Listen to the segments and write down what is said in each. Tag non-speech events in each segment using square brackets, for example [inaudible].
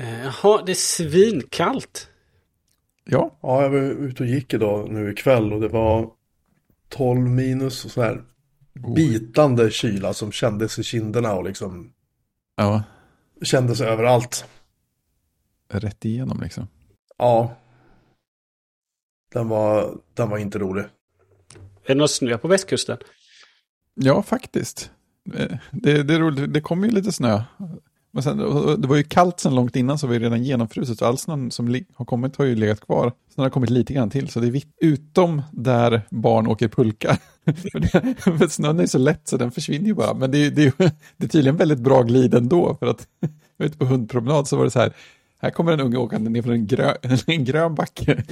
Eh, Jaha, det är svinkallt. Ja, Ja, jag var ute och gick idag nu ikväll och det var 12 minus och så här bitande kyla som kändes i kinderna och liksom ja, kändes överallt. rätt igenom liksom. Ja. Den var, den var inte rolig. Är det någon snö på västkusten? Ja, faktiskt. Eh, Det, det är roligt, det kom ju lite snö. Men sen, det var ju kallt sen långt innan så var det redan genomfruset. Så all snön som har kommit har ju legat kvar. Sen har det kommit lite grann till. Så det är vitt, utom där barn åker pulka. [laughs] för, det, för snön är så lätt så den försvinner ju bara. Men det, är- det, [laughs] det är tydligen väldigt bra glid ändå. För att [laughs] ute på hundpromenad så var det så här. Här kommer en unge åkande ner från en, grön, en grön backe.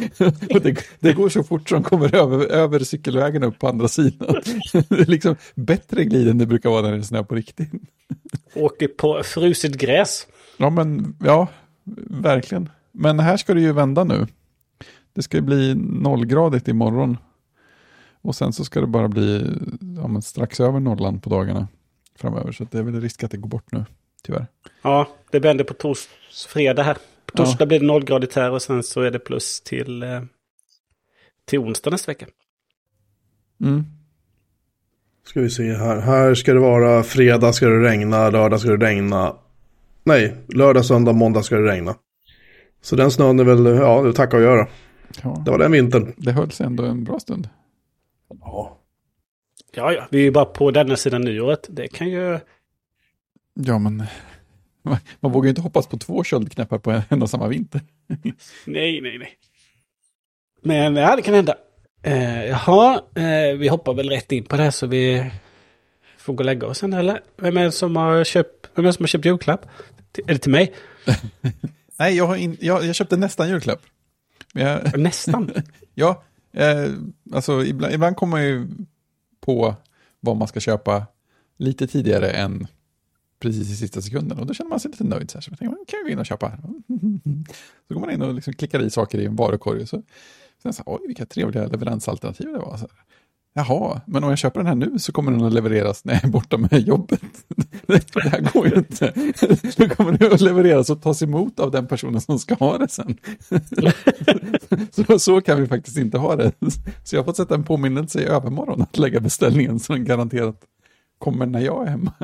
Och det, det går så fort som kommer över, över cykelvägen upp på andra sidan. Det är liksom bättre glid än det brukar vara när det är snö på riktigt. Åker på fruset gräs. Ja, men ja, verkligen. Men här ska det ju vända nu. Det ska ju bli nollgradigt imorgon. Och sen så ska det bara bli ja, strax över nollan på dagarna framöver. Så det är väl risk att det går bort nu, tyvärr. Ja, det vänder på tors fredag här. På Ja. torsdag blir det nollgradigt här och sen så är det plus till, eh, till onsdag nästa vecka. Mm. Ska vi se här. Här ska det vara fredag ska det regna, lördag ska det regna. Nej, lördag, söndag, måndag ska det regna. Så den snön är väl, ja, det tackar och göra. Ja, Det var den vintern. det höll sig ändå en bra stund. Ja. Ja, ja, vi är ju bara på denna sidan nyåret. Det kan ju... Ja, men [laughs] man, vågar ju inte hoppas på två köldknäppar på en, en och samma vinter. Nej, nej, nej. Men ja, det kan hända. Eh, jaha, eh, vi hoppar väl rätt in på det här så vi får gå och lägga oss sen eller? Vem är det som har köpt, vem är som har köpt julklapp? Är det till mig? [laughs] Nej, jag, har in, jag, jag köpte nästan julklapp. Jag, Nästan. [laughs] Ja, eh, alltså ibland, ibland kommer man ju på vad man ska köpa lite tidigare än precis i sista sekunden. Och då känner man sig lite nöjd. Så, här, så jag tänker, man, kan jag gå in och köpa? [laughs] Så går man in och liksom klickar i saker i en varukorg. Och så, sen så, oj, vilka trevliga leveransalternativ det var. Så här, Jaha, men om jag köper den här nu så kommer den att levereras när jag är borta med jobbet. [laughs] Det här går ju inte. Då kommer den att levereras och tas emot av den personen som ska ha det sen. [laughs] Så, så kan vi faktiskt inte ha det. Så jag har fått sätta en påminnelse i övermorgon att lägga beställningen så den garanterat kommer när jag är hemma. [laughs]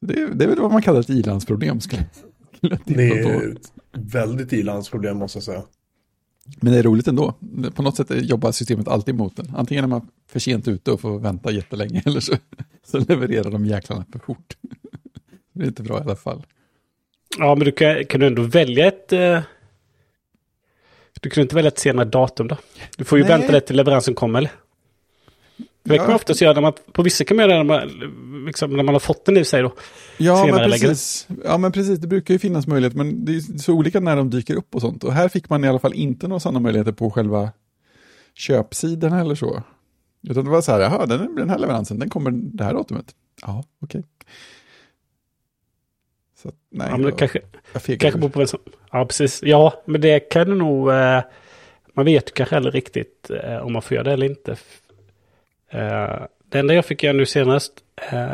Det är, det är väl vad man kallar ett ilandsproblem skulle skulle jag Det är ett väldigt ilandsproblem måste jag säga. Men det är roligt ändå. På något sätt jobbar systemet alltid mot den. Antingen är man för sent ute och får vänta jättelänge [laughs] eller så, så levererar de jäklarna för fort. [laughs] Det är inte bra i alla fall. Ja, men du kan, kan du ändå välja ett... Eh, du kan inte välja ett senare datum då? Du får ju Nej. vänta lite till leveransen kommer eller? Det kan man oftast göra när man, på vissa kan man göra när man, liksom, när man har fått den i sig då. Ja men, precis. ja, men precis. Det brukar ju finnas möjlighet, men det är så olika när de dyker upp och sånt. Och här fick man i alla fall inte några sådana möjligheter på själva köpsidan eller så. Utan det var så här, jaha, den, den här leveransen, den kommer det här datumet. Ja, okej. Så att, nej, Ja, men jag- kanske, jag kanske på vem som... Ja, precis. Ja, men det kan nog... Eh, man vet ju kanske heller riktigt eh, om man får göra det eller inte. Eh, det enda jag fick göra nu senast, eh,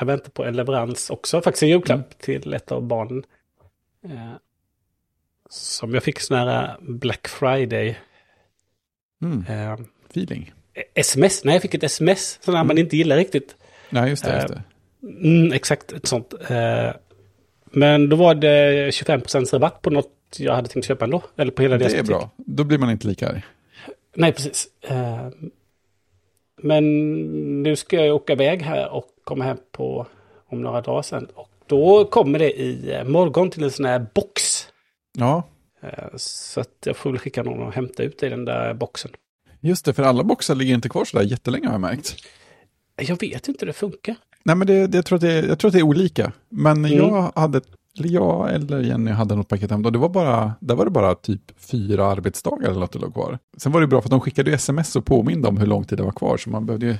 jag väntar på en leverans också, faktiskt en julklapp Mm. till ett av barnen. Eh, som jag fick sån här Black Friday Mm, eh, feeling. sms. Nej, jag fick ett sms, sådana här man inte gillar riktigt. Nej, just det. Just Eh, det. Mm, exakt, ett sånt. Eh, men då var det 25% rabatt på något jag hade tänkt köpa ändå. Eller på hela deras Det är butik. bra. Då blir man inte lika arg. Nej, precis. Men nu ska jag åka iväg här och komma hem på om några dagar sedan. Och då kommer det i eh, morgon till en sån här box. Ja, Eh, så att jag får väl skicka någon och hämta ut i den där boxen. just det. För alla boxar ligger inte kvar sådär jättelänge har jag märkt. Jag vet inte hur det funkar. Nej, men det, det, jag, tror att det, jag tror att det är olika. Men Mm. jag hade, eller jag eller Jenny hade något paket hem. Och det var bara, där var det bara typ fyra arbetsdagar eller något det låg kvar. Sen var det bra för att de skickade sms och påminde om hur lång tid det var kvar. Så man behövde ju,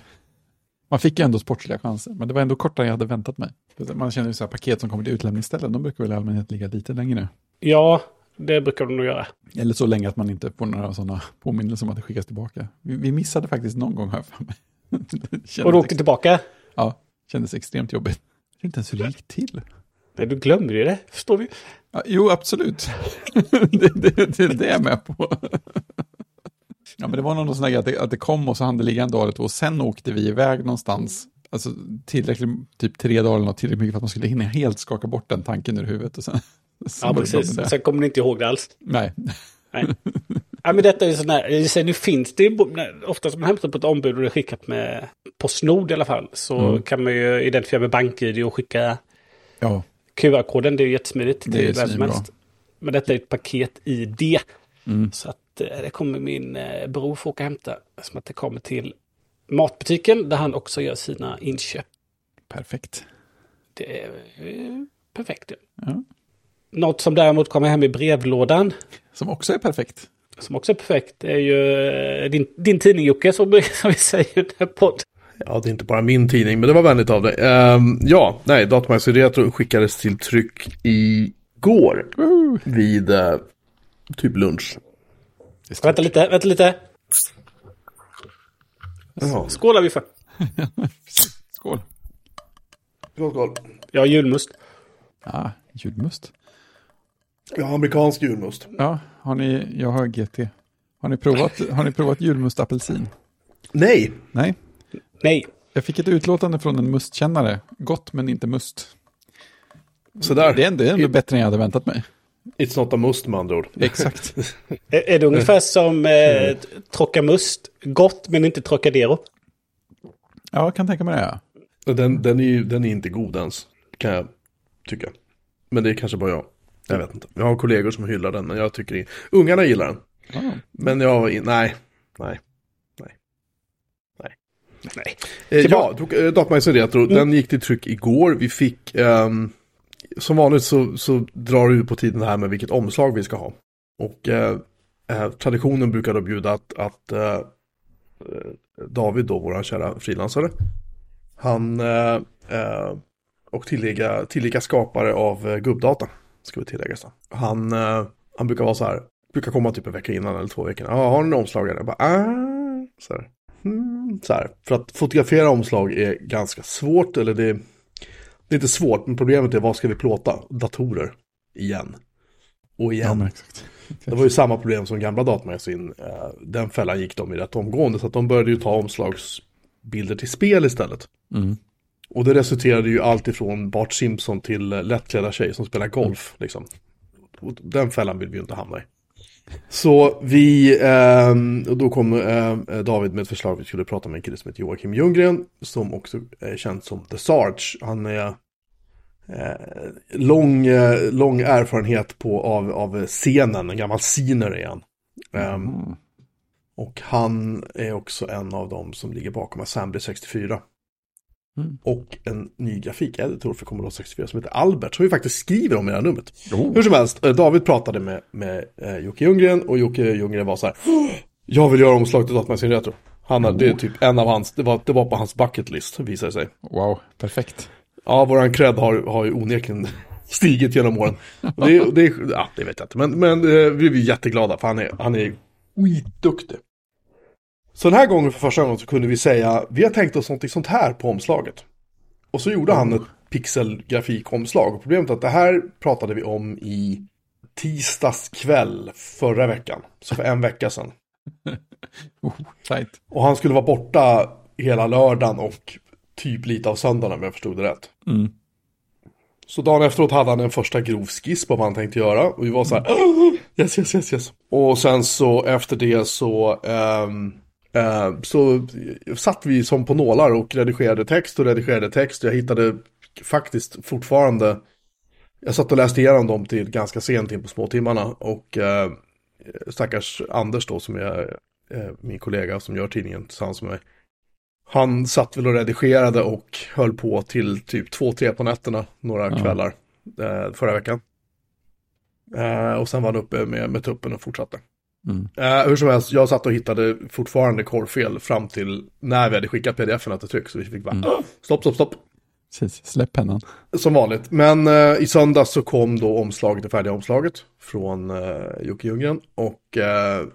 man fick ju ändå sportsliga chanser. Men det var ändå kortare än jag hade väntat mig. Man känner ju så här paket som kommer till utlämningsställen. De brukar väl i allmänhet ligga lite längre. Ja, det brukar de nog göra. Eller så länge att man inte får några sådana påminnelser om att det skickas tillbaka. Vi, vi missade faktiskt någon gång här för mig. [laughs] Och du åkte tillbaka? Ja, kändes extremt jobbigt. Jag vet inte ens hur det gick till. Nej, du glömde ju det, förstår vi. Ja, jo, absolut. [laughs] det, det, det är det jag är med på. ja, men det var någon sån där att det, att det kom och så hann det ligga en dag eller två och sen åkte vi iväg någonstans. Alltså tillräckligt, typ tre dagar eller något, tillräckligt mycket för att man skulle hinna helt skaka bort den tanken ur huvudet. Och sen, [laughs] sen Ja, precis. Sen kommer ni inte ihåg det alls. Nej, Nej. ja, men detta är sån jag säger, nu finns det ju, bo- när- ofta som man hämtar på ett ombud och det är skickat med Postnord i alla fall, så Mm. kan man ju identifiera med BankID och skicka ja, QR-koden. Det är ju jättesmidigt Det är vem som helst. Men detta är ett paket ID. Mm. Så att eh, det kommer min eh, bror få åka och hämta. Som att det kommer till matbutiken där han också gör sina inköp. perfekt. Det är eh, perfekt. ja. Något som däremot kommer hem i brevlådan, Som också är perfekt. som också är perfekt, det är ju din, din tidning Jocke, som, [laughs] som vi säger i den här podden. Ja, det är inte bara min tidning, men det var vänligt av dig. Ehm, ja, nej, Datamagasinet Retro skickades till tryck igår Woo! vid eh, typ lunch. Vänta lite, vänta lite. Skålar vi för. Skål. skål, skål. Jag har julmust. Ja, julmust. Jag har amerikansk julmust. Ja, har ni, jag har GT. Har ni provat, har ni provat julmust apelsin? Nej, Nej, Nej, jag fick ett utlåtande från en mustkännare. Gott men inte must. sådär. Det är ändå, det är ändå bättre än jag hade väntat mig. It's not a must med andra ord. Exakt. [laughs] är, är det ungefär som eh, Trocamust? Gott men inte Trocadero. Ja, jag kan tänka mig det. Ja. Den, den, är den är inte god ens, kan jag tycka. Men det är kanske bara jag. Jag vet inte. Jag har kollegor som hyllar den, men jag tycker inte. Ungarna gillar den. Ja. Men jag, nej, nej. Nej. Eh, ja, eh, Datamagasinet Retro, den gick till tryck igår. Vi fick, ehm, som vanligt så, så drar det ut på tiden här med vilket omslag vi ska ha. Och eh, traditionen brukar då bjuda att, att eh, David då, våran kära frilansare, han eh, och tillika, tillika skapare av gubbdata, ska vi tillägga så. Han, han brukar vara så här, brukar komma typ en vecka innan eller två veckor. Ja, har ni en omslagare? Jag bara, ah, så här. Mm, så här. För att fotografera omslag är ganska svårt, eller det, det är inte svårt, men problemet är vad ska vi plåta? Datorer. Igen. Och igen. Ja, exakt. Det var ju samma problem som gamla datamagasin. Eh, Den fällan gick de i rätt omgående, så att de började ju ta omslagsbilder till spel istället. Mm. Och det resulterade ju allt ifrån Bart Simpson till eh, lättklädda tjejer som spelar golf. Liksom. Och den fällan vill vi ju inte hamna i. Så vi, ehm, och då kom ehm, David med ett förslag, vi skulle prata med en kille som heter Joakim Ljunggren, som också är känd som The Sarge. Han är eh, lång, eh, lång erfarenhet på, av, av scenen, en gammal scener är han. Ehm, Mm. och han är också en av dem som ligger bakom Assembly 64. Mm. Och en ny grafikeditor för Commodore 64 som heter Albert, som vi faktiskt skriver om i det här numret. Oh. Hur som helst, eh, David pratade med, med eh, Jocke Ljunggren och Jocke Ljunggren var så här. "Åh, Jag vill göra omslag till Datamagasin Retro. Han har, det är typ en av hans, det var, det var på hans bucket list visar det sig. Wow, perfekt. Ja, våran cred har, har ju onekligen [laughs] stigit genom åren. Det, det, ja, det vet jag inte, men, men eh, vi är jätteglada för han är, han är skitduktig. Så den här gången för första gången så kunde vi säga, vi har tänkt oss något sånt här på omslaget. Och så gjorde han ett pixelgrafikomslag. Och Problemet är att det här pratade vi om i tisdags kväll förra veckan. Så för en vecka sedan. [laughs] Oh, tight. Och han skulle vara borta hela lördagen och typ lite av söndagen om jag förstod det rätt. Mm. Så dagen efteråt hade han en första grov skiss på vad han tänkte göra. Och vi var så här, "Åh, [gasps] yes, yes, yes, yes. Och sen så efter det så, eh, så satt vi som på nålar och redigerade text och redigerade text. Jag hittade faktiskt fortfarande, jag satt och läste igenom dem till ganska sent in på småtimmarna. Och eh, stackars Anders då som är eh, min kollega som gör tidningen tillsammans med mig. Han satt väl och redigerade och höll på till typ två, tre på nätterna några Ja. kvällar eh, förra veckan. Eh, och sen var han uppe med, med tuppen och fortsatte. Mm. Eh, hur som helst, jag satt och hittade fortfarande korrfel fram till när vi hade skickat pdf-erna till tryck. Så vi fick bara, Mm. stopp, stopp, stopp. Precis, släpp pennan. Som vanligt. Men eh, i söndags så kom då omslaget, det färdiga omslaget från eh, Jocke Ljunggren. Och eh,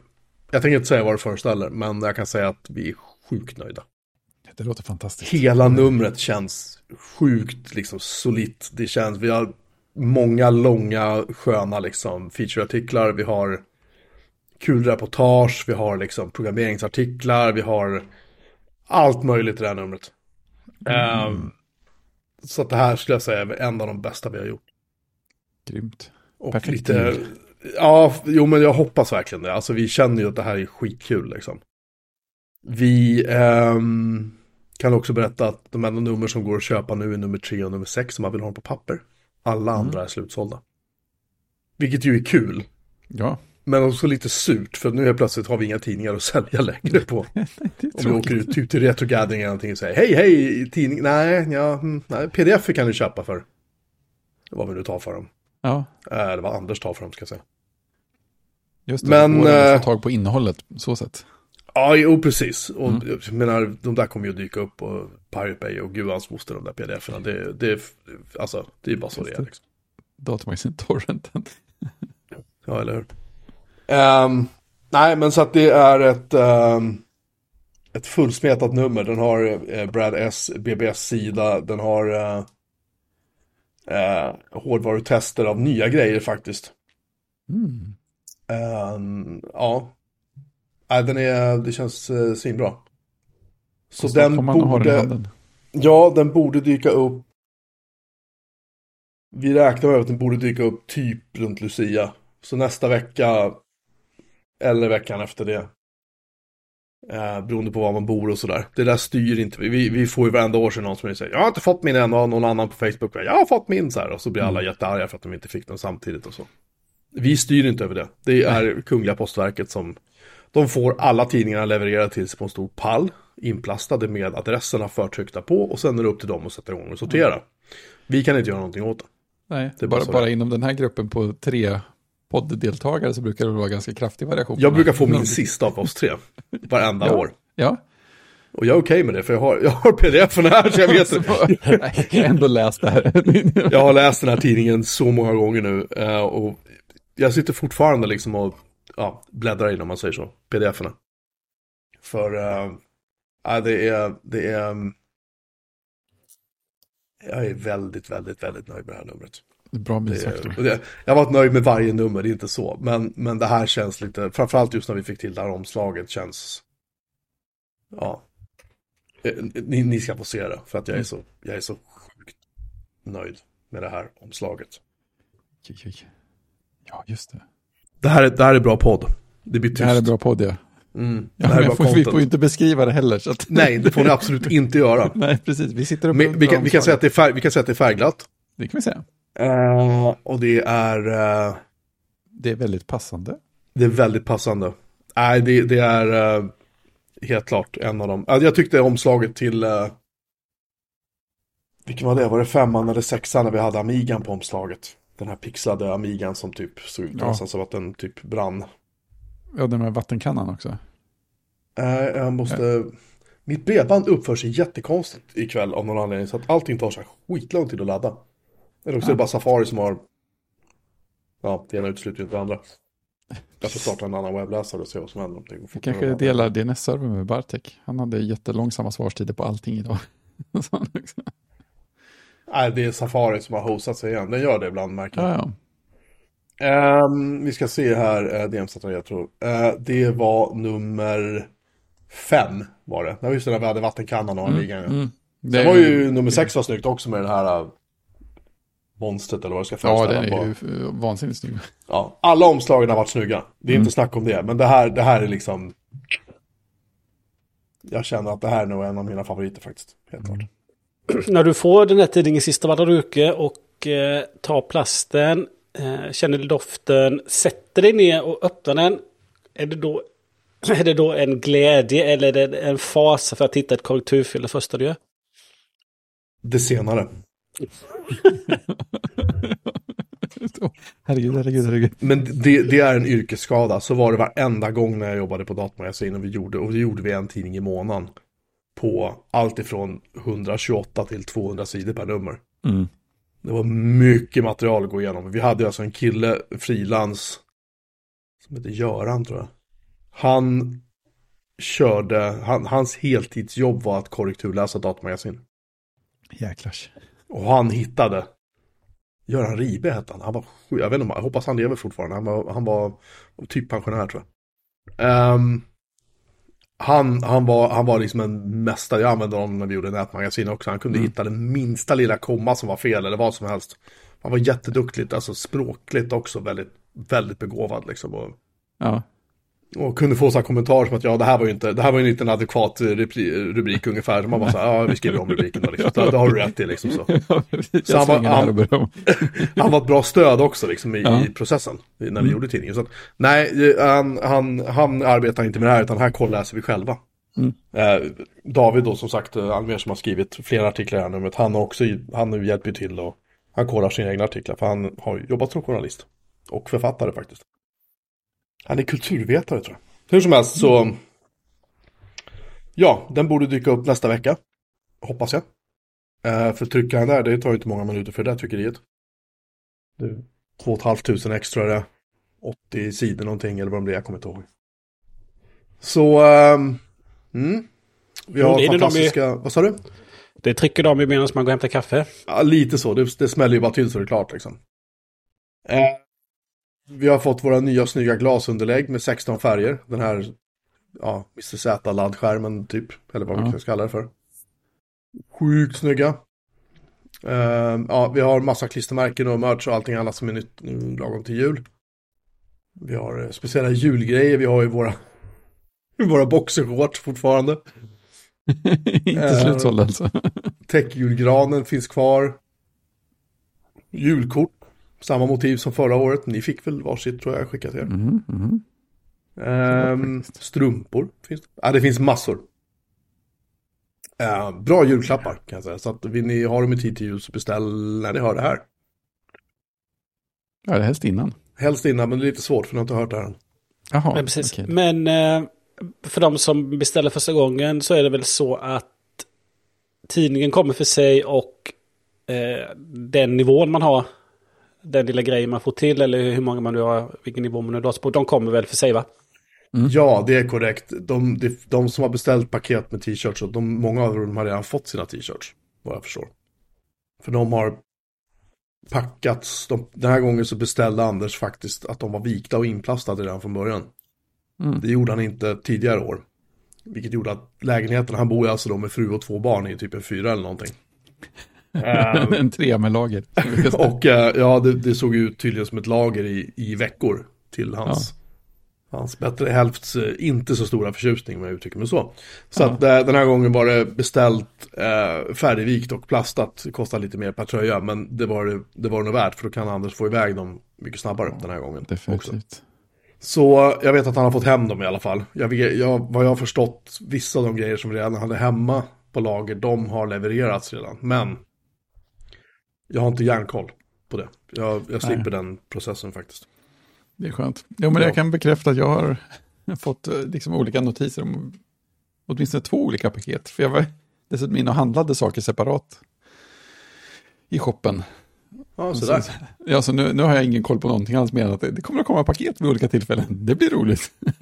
jag tänker inte säga vad det föreställer, men jag kan säga att vi är sjukt nöjda. Det låter fantastiskt. Hela numret känns sjukt liksom solitt. Det känns, vi har många långa sköna liksom featureartiklar. Vi har kul reportage, vi har liksom programmeringsartiklar, vi har allt möjligt i det här numret. Ehm, så att det här skulle jag säga är en av de bästa vi har gjort. Grymt. Och Perfekt lite, ja, jo men jag hoppas verkligen det. Alltså vi känner ju att det här är skitkul liksom. Vi ehm, kan också berätta att de enda nummer som går att köpa nu är nummer tre och nummer sex om man vill ha på papper. Alla Mm. andra är slutsålda. Vilket ju är kul. Ja, Men också lite surt för nu helt plötsligt har vi inga tidningar att sälja längre på. [laughs] Om vi åker ut typ till Retro Gathering eller någonting och säger hej hej tidning, nej, ja, mm, nej pdf kan du köpa för. Vad vi nu tar för dem. Ja, Eh, Eller vad Anders tar för dem ska jag säga. just det. Men, att eh, tag på innehållet så sätt. Ja, jo precis. Och Mm. jag menar, de där kommer ju att dyka upp på Pirate Bay och gud hans moster, de där pdf-erna. Det, det, alltså, det är bara så det är. Liksom. Datamagasin Torrenten. Ja, eller hur? Ehm, nej, men så att det är ett, um, ett fullsmetat nummer. Den har eh, Brad S, BBS-sida, den har uh, uh, hårdvarutester av nya grejer faktiskt. Mm. Ehm, ja. Nej, den är, det känns uh, svinbra. Så den borde, ja, den borde dyka upp. Vi räknar med att den borde dyka upp typ runt Lucia. Så nästa vecka eller veckan efter det. Eh, beroende på var man bor och sådär. Det där styr inte vi. Vi, vi får ju varenda år sedan någon som säger Jag har inte fått min än och någon annan på Facebook. Jag har fått min så här. Och så blir alla jättearga för att de inte fick den samtidigt och så. Vi styr inte över det. Det är Kungliga Postverket som de får alla tidningarna levererade till sig på en stor pall. Inplastade med adresserna förtryckta på. Och sen är det upp till dem att sätta igång och sortera. Vi kan inte göra någonting åt det. Nej, Det är bara bara, bara inom den här gruppen på tre podddeltagare så brukar det vara ganska kraftig variation. Jag brukar få min sista av oss tre. [laughs] Varenda Ja. år. Ja, Och jag är okej med det för jag har, jag har pdf-en här så jag vet så, Nej, jag har ändå läst det här. [laughs] Jag har läst den här tidningen så många gånger nu eh, och jag sitter fortfarande liksom och ja, bläddrar in om man säger så, pdf-erna. För ja, det är, det är, mm, jag är väldigt, väldigt, väldigt nöjd med det här numret. Bra det, jag har varit nöjd med varje nummer, det är inte så. Men, men det här känns lite, framförallt just när vi fick till det här omslaget känns, ja. Eh, Ni, ni ska få se det, för att jag är så, jag är så sjukt nöjd med det här omslaget. Ja, just det. Det här, är, det här är bra podd. Det blir tyst. Det här är bra podd, ja. Mm, ja men får, vi får ju inte beskriva det heller. Så att... Nej, det får ni absolut inte göra. [laughs] Nej, precis. Vi sitter uppe Men, vi, kan, vi, kan säga att det är färg, vi kan säga att det är färgglatt. Det kan vi säga. Och det är, eh, Det är väldigt passande. det är väldigt passande. Nej, det, det är eh, helt klart en av dem. Jag tyckte omslaget till, uh, vilken var det? Var det femman eller sexan när vi hade Amigan på omslaget? Den här pixlade Amigan som typ såg ut Ja. nästan som att den typ brann. Ja, den med vattenkannan också. Eh, jag måste... Mitt bredband uppför sig jättekonstigt ikväll av någon anledning. Så att allting tar så här skitlång tid att ladda. Eller också är det bara Safari som har... Ja, det ena utesluter ju inte det andra. Jag får starta en annan webbläsare och se vad som händer. Om det kanske delar DNS-server med Bartek. Han hade jättelångsamma svarstider på allting idag. [laughs] Nej, det är Safari som har hostat sig igen. Den gör det ibland märker jag. ja, ja. Ehm, vi ska se här, uh, DMZ Retro. Uh, det var nummer fem var det. Det var just det där vi hade vattenkannan och Amigan. ja. Mm. Det var ju nummer sex var snyggt också med det här uh, monstret eller vad det ska Ja, föreställa. den på. är ju vansinnigt snygg. Ja, alla omslagen har varit snygga. Det är Mm. inte snack om det. Men det här, det här är liksom... Jag känner att det här är nog en av mina favoriter faktiskt. Helt klart. [clears throat] När du får den här tidningen sista Valdaruke och eh, tar plasten, eh, känner doften, sätter dig ner och öppnar den. Är det då, [clears throat] är det då en glädje eller är det en fas för att hitta ett korrekturfel det första du gör? Det senare. Herregud, herregud, herregud. Men det, det är en yrkesskada. Så var det varenda gång när jag jobbade på datamagasin och vi gjorde, och det gjorde vi en tidning i månaden. På allt ifrån 128 till 200 sidor per nummer. Mm. Det var mycket material att gå igenom. Vi hade alltså en kille, frilans, som heter Göran tror jag. Han körde, han, hans heltidsjobb var att korrekturläsa datamagasin. Jäklars. Och han hittade Göran Ribe hette han. Han var jag vet inte, jag hoppas han lever fortfarande. Han var, han var typ pensionär tror jag. Um, han, han, var, han var liksom en mästare, jag använde honom när vi gjorde nätmagasin också. Han kunde mm. hitta den minsta lilla komma som var fel eller vad som helst. Han var jätteduktigt, alltså språkligt också väldigt, väldigt begåvad liksom. Och, ja. Och kunde få så kommentarer som att ja, det här var ju inte, det här var ju inte en adekvat rubrik ungefär. Så man bara så här, ja, vi skriver om rubriken då liksom. Det, det har du rätt i liksom så. [laughs] så han, var, han, [laughs] han var ett bra stöd också liksom i, ja. i processen, när vi mm. gjorde tidningen. Så att, nej, han, han, han arbetar inte med det här, utan här kolläser vi själva. Mm. Eh, David då som sagt, eh, Almer som har skrivit flera artiklar i det här numret, han har också, han hjälper till och han kollar sina egna artiklar för han har jobbat som journalist. Och författare faktiskt. Han är kulturvetare tror jag. Hur som helst så... Ja, den borde dyka upp nästa vecka. Hoppas jag. Eh, för tryckaren där, det tar ju inte många minuter för det där tryckeriet. Det är 2 500 extra det. 80 sidor någonting eller vad det blir, jag kommer inte ihåg. Så... Um, mm. Vi har mm, fantastiska... Vad sa du? Det trycker de i medan man går och hämtar kaffe. Ja, lite så. Det, det smäller ju bara till så det är klart liksom. Eh, vi har fått våra nya snygga glasunderlägg med 16 färger. Den här, ja, Mr Z-laddskärmen typ. Eller vad man ska kalla det för. Sjukt snygga. Uh, ja, vi har massa klistermärken och merch och allting annat som är nytt nu lagom till jul. Vi har eh, speciella julgrejer. Vi har ju våra, [laughs] våra boxershorts fortfarande. [laughs] Inte uh, slutsåld alltså. Täckjulgranen finns kvar. Julkort. Samma motiv som förra året. Ni fick väl varsitt tror jag jag skickat er. Mm, mm. Um, strumpor finns det. Ja, det finns massor. Uh, bra julklappar kan jag säga. Så att vill ni ha dem i tid till jul så beställ när ni hör det här. Ja, det är helst innan. Helst innan, men det är lite svårt för ni har inte hört det här än. Jaha, men precis. Okay. Men för de som beställer första gången så är det väl så att tidningen kommer för sig och uh, den nivån man har den lilla grejen man får till eller hur många man nu har, vilken nivå man nu har på, de kommer väl för sig va? Mm. Ja, det är korrekt. De, de, de, som har beställt paket med t-shirts, de, många av dem har redan fått sina t-shirts, vad jag förstår. För de har packats, de, den här gången så beställde Anders faktiskt att de var vikta och inplastade redan från början. Mm. Det gjorde han inte tidigare år. Vilket gjorde att lägenheten, han bor ju alltså då med fru och två barn i typ en fyra eller någonting. Ehm. [laughs] en trea med lager. och uh, ja, det, det, såg ut tydligen som ett lager i, i veckor till hans, ja. hans bättre hälfts uh, inte så stora förtjusning om jag uttrycker mig så. Så ja. att den här gången var det beställt färdigvikt och plastat. Det kostar lite mer per tröja, men det var det, det var nog värt för då kan Anders få iväg dem mycket snabbare den här gången. Definitivt. Också. Så jag vet att han har fått hem dem i alla fall. Jag, jag, vad jag har förstått, vissa av de grejer som redan hade hemma på lager, de har levererats redan. Men jag har inte järnkoll på det. Jag, jag slipper Nej. den processen faktiskt. Det är skönt. Jo, men ja. jag kan bekräfta att jag har [laughs] fått eh, liksom olika notiser om åtminstone två olika paket. För jag var dessutom inne och handlade saker separat i shoppen. Ja, sådär. Så, ja, så nu, nu har jag ingen koll på någonting alls mer än att det, det kommer att komma paket vid olika tillfällen. Det blir roligt. [laughs]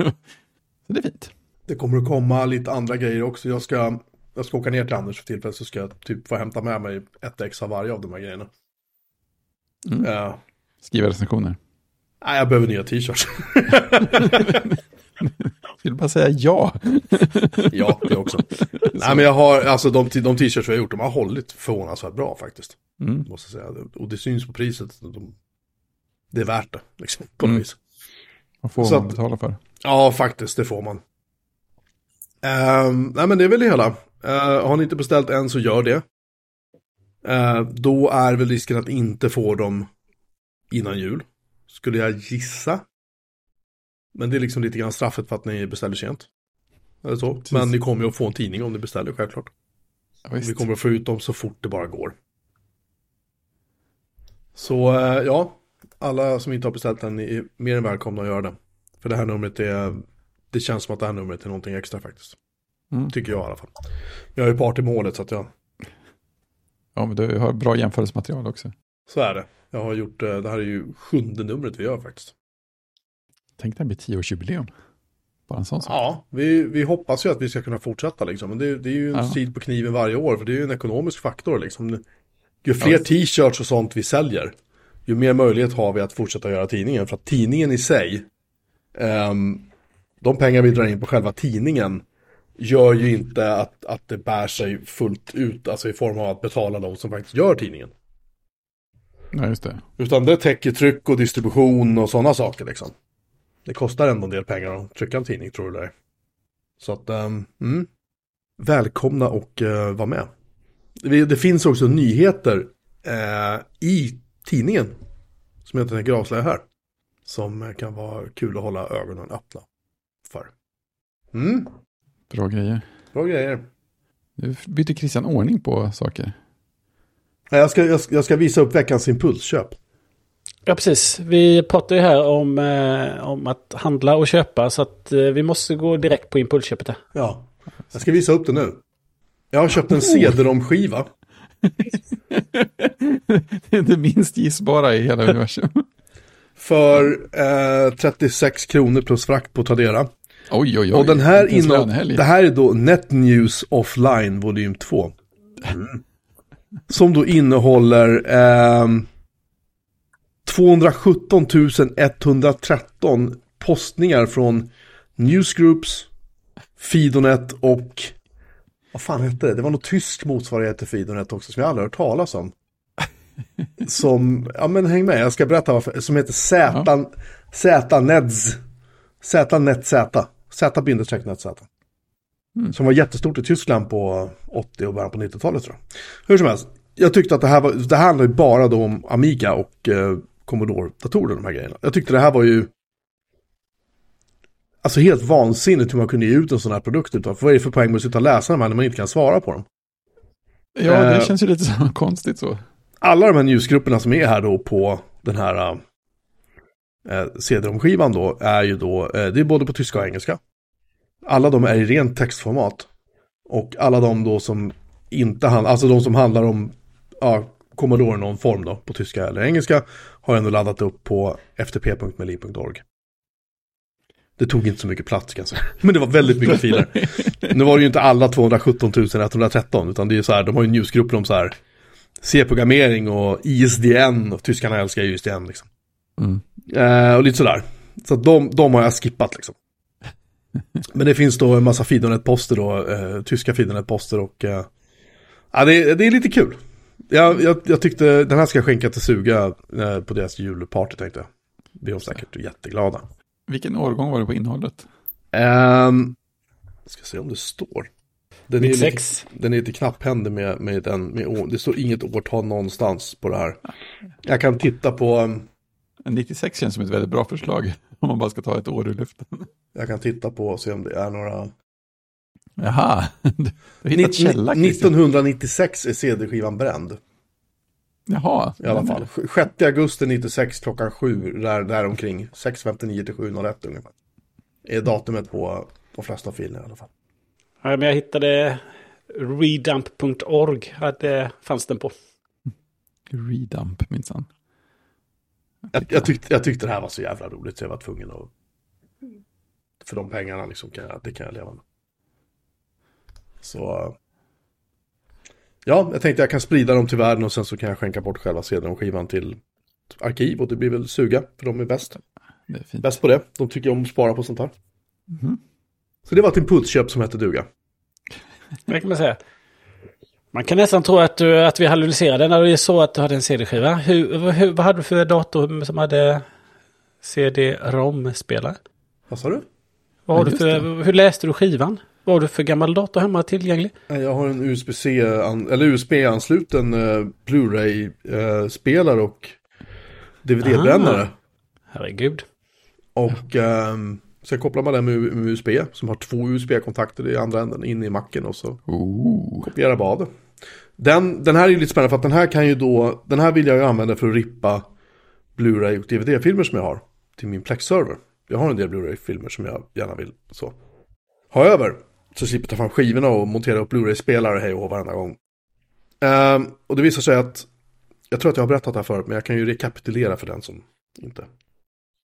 så det är fint. Det kommer att komma lite andra grejer också. Jag ska jag ska åka ner till Anders för tillfället så ska jag typ få hämta med mig ett ex av varje av de här grejerna. Mm. Uh, Skriva recensioner. Nej, jag behöver nya t-shirts. [laughs] Vill bara säga ja? [laughs] ja, det också. Nej, men jag har, alltså de, de t-shirts jag har gjort, de har hållit förvånansvärt bra faktiskt. Mm. Måste säga. Och det syns på priset. De, det är värt det, liksom, på något mm. vis. Vad får Så man betala för? Ja, faktiskt, det får man. Um, nej, men det är väl det hela. Uh, har ni inte beställt än så gör det. Uh, då är väl risken att inte få dem innan jul. Skulle jag gissa. Men det är liksom lite grann straffet för att ni beställer sent. Eller så. Precis. Men ni kommer ju att få en tidning om ni beställer självklart. Ja, vi kommer att få ut dem så fort det bara går. Så uh, ja, alla som inte har beställt den är mer än välkomna att göra det. För det här numret är, det känns som att det här numret är någonting extra faktiskt. Mm. Tycker jag i alla fall. Jag är ju part i målet så att jag... Ja, men du har bra jämförelsematerial också. Så är det. Jag har gjort, eh, det här är ju sjunde numret vi gör faktiskt. Tänk det blir tioårsjubileum. Bara en sån sak. Ja, vi, vi hoppas ju att vi ska kunna fortsätta liksom. Men det, det är ju en ja. tid på kniven varje år, för det är ju en ekonomisk faktor liksom. Ju fler ja. t-shirts och sånt vi säljer, ju mer möjlighet har vi att fortsätta göra tidningen. För att tidningen i sig, ehm, de pengar vi drar in på själva tidningen gör ju inte att, att det bär sig fullt ut, alltså i form av att betala de som faktiskt gör tidningen. Ja, just det. Utan det täcker tryck och distribution och sådana saker liksom. Det kostar ändå en del pengar att trycka en tidning tror du det. Så att, um, mm. Välkomna och uh, vara med. Det, det, finns också nyheter uh, i tidningen. Som jag tänker avslöja här. Som kan vara kul att hålla ögonen öppna för. Mm. Bra grejer. Bra grejer. Nu byter Christian ordning på saker. Jag ska, jag, ska, jag ska visa upp veckans impulsköp. Ja, precis. Vi pratar ju här om, eh, om att handla och köpa så att eh, vi måste gå direkt på impulsköpet. Här. Ja, jag ska visa upp det nu. Jag har köpt en CD-ROM-skiva. [laughs] det är det minst gissbara i hela universum. För eh, 36 kronor plus frakt på Tradera. Oj, oj, oj. Och den här innehåller, det här är då NetNews Offline volym 2. Mm. Som då innehåller eh, 217 113 postningar från Newsgroups, Fidonet och vad fan hette det? Det var något tysk motsvarighet till Fidonet också som jag aldrig hört talas om. [laughs] Som, ja men häng med, jag ska berätta varför, som heter Z, ja. Z-Neds, Z-Net Z, Z-Net Z. Mm. Som var jättestort i Tyskland på 80 och början på 90-talet tror jag. Hur som helst, jag tyckte att det här var, det här handlar ju bara då om Amiga och eh, Commodore-datorer, de här grejerna. Jag tyckte det här var ju Alltså helt vansinnigt hur man kunde ge ut en sån här produkt utav. För vad är det för poäng med att sitta och läsa de här när man inte kan svara på dem? Ja, det eh, känns ju lite så [laughs] konstigt så. Alla de här newsgrupperna som är här då på den här eh, CD-ROM-skivan då är ju då, eh, det är både på tyska och engelska. Alla de är i rent textformat. Och alla de då som inte handlar, alltså de som handlar om ja, Commodore någon form då på tyska eller engelska har ändå laddat upp på ftp.meli.org. Det tog inte så mycket plats kan jag säga. [laughs] Men det var väldigt mycket filer. Nu var det ju inte alla 217 113 utan det är så här, de har ju newsgrupper om så här C-programmering och ISDN och tyskarna älskar ju ISDN liksom. Mm. Eh, och lite sådär. Så de, de har jag skippat liksom. [laughs] Men det finns då en massa Fidonet-poster då, eh, tyska Fidonet-poster och eh, ja, det, det är lite kul. Jag, jag, jag, tyckte den här ska jag skänka till Suga eh, på deras julparty tänkte jag. Det är de säkert jätteglada. Vilken årgång var det på innehållet? Um, ska se om det står. Den är, lite, den är lite knapphändig med, med den. Med, det står inget årtal någonstans på det här. Jag kan titta på... Um, 96 känns som ett väldigt bra förslag. [laughs] Om man bara ska ta ett år ur luften. Jag kan titta på och se om det är några... Jaha, [laughs] du hittat källa 1996 är CD-skivan bränd. Jaha. I alla fall. 6 augusti 96 klockan 7, där, där omkring. 6.59 till 7.01 ungefär. Är datumet på de flesta filerna i alla fall. Ja, men jag hittade redump.org, det fanns den på. Redump minsann. Jag, jag, tyckte, jag tyckte det här var så jävla roligt så jag var tvungen att... För de pengarna liksom kan jag, det kan jag leva med. Så... Ja, jag tänkte jag kan sprida dem till världen och sen så kan jag skänka bort själva CD-skivan till arkiv och det blir väl suga, för de är bäst. Det är fint. Bäst på det. De tycker om att spara på sånt här. Mm. Så det var ett impulsköp som hette duga. Det kan man säga. Man kan nästan tro att, du, att vi analyserade när du såg att du hade en CD-skiva. Hur, hur, vad hade du för dator som hade CD-ROM-spelare? Vad sa du? Vad har du för, hur läste du skivan? Vad har du för gammal dator hemma tillgänglig? Jag har en USB-C, eller USB-ansluten uh, Blu-ray-spelare uh, och DVD-brännare. Herregud. Och um, sen kopplar man den med, med, USB som har två USB-kontakter i andra änden in i macken och så Ooh. kopierar bara det. Den, den här är ju lite spännande för att den här kan ju då, den här vill jag ju använda för att rippa Blu-ray och DVD-filmer som jag har till min Plex-server. Jag har en del Blu-ray-filmer som jag gärna vill så ha över. Så slipper ta fram skivorna och montera upp Blu-ray-spelare hej och varenda gång. Um, och det visar sig att, jag tror att jag har berättat det här förut, men jag kan ju rekapitulera för den som inte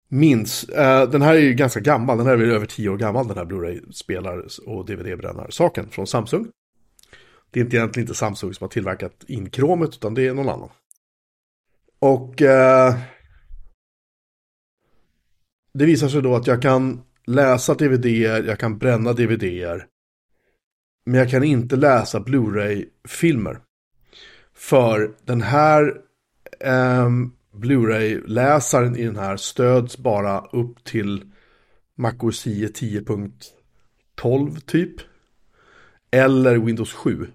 minns. Uh, den här är ju ganska gammal, den här är väl över tio år gammal, den här Blu-ray-spelare och DVD-brännare-saken från Samsung. Det är inte egentligen inte Samsung som har tillverkat inkromet, utan det är någon annan. Och eh, det visar sig då att jag kan läsa DVD, jag kan bränna DVD-er. Men jag kan inte läsa Blu-ray-filmer. För den här eh, Blu-ray-läsaren i den här stöds bara upp till MacOS 10 10.12 typ. Eller Windows 7.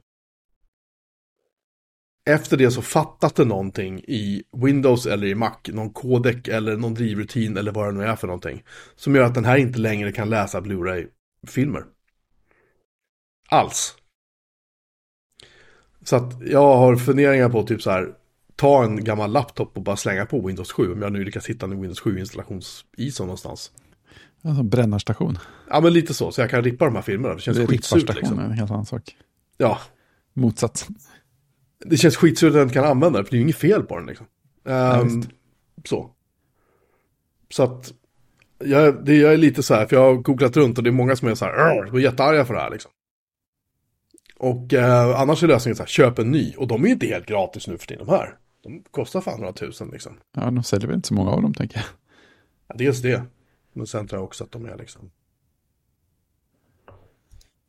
Efter det så fattas det någonting i Windows eller i Mac, någon kodek eller någon drivrutin eller vad det nu är för någonting. Som gör att den här inte längre kan läsa Blu-ray-filmer. Alls. Så att jag har funderingar på typ så här, ta en gammal laptop och bara slänga på Windows 7. Om jag nu lyckas hitta en Windows 7-installations-ISO någonstans. Alltså brännarstation. Ja, men lite så. Så jag kan rippa de här filmerna. Det känns Det är skitsurt ripparstation, liksom. en helt annan sak. Ja, Motsats. Det känns skitsurt att jag inte kan använda det. För det är ju inget fel på den liksom. Ehm, visst. så. Så att, jag, det, jag är lite så här, för jag har googlat runt och det är många som är så här, de är jättearga för det här liksom. Och eh, annars är lösningen så här, köp en ny. Och de är ju inte helt gratis nu för tiden, de här. De kostar fan några tusen liksom. Ja, de säljer väl inte så många av dem, tänker jag. Ja, dels det. Men sen tror jag också att de är liksom.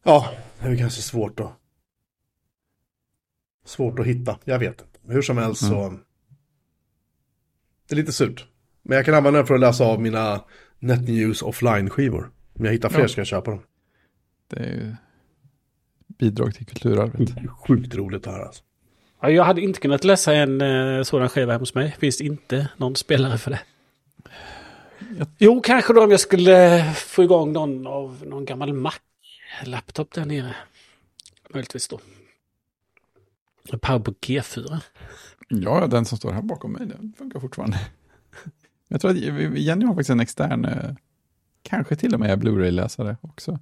Ja, det är kanske svårt att. Svårt att hitta, jag vet inte. Men hur som helst så. Det är lite surt. Men jag kan använda den för att läsa av mina NetNews offline-skivor. Om jag hittar fler Ja. ska jag köpa dem. Det är ju bidrag till kulturarvet. Sjukt roligt det här alltså. Ja, jag hade inte kunnat läsa en eh, sådan skiva hemma hos mig. Finns inte någon spelare för det. Ja. Jo, kanske då om jag skulle få igång någon av någon gammal Mac-laptop där nere. Möjligtvis då. Powerbook G4. Ja, den som står här bakom mig, den funkar fortfarande. [laughs] Jag tror att Jenny har faktiskt en extern, eh, kanske till och med Blu-ray-läsare också.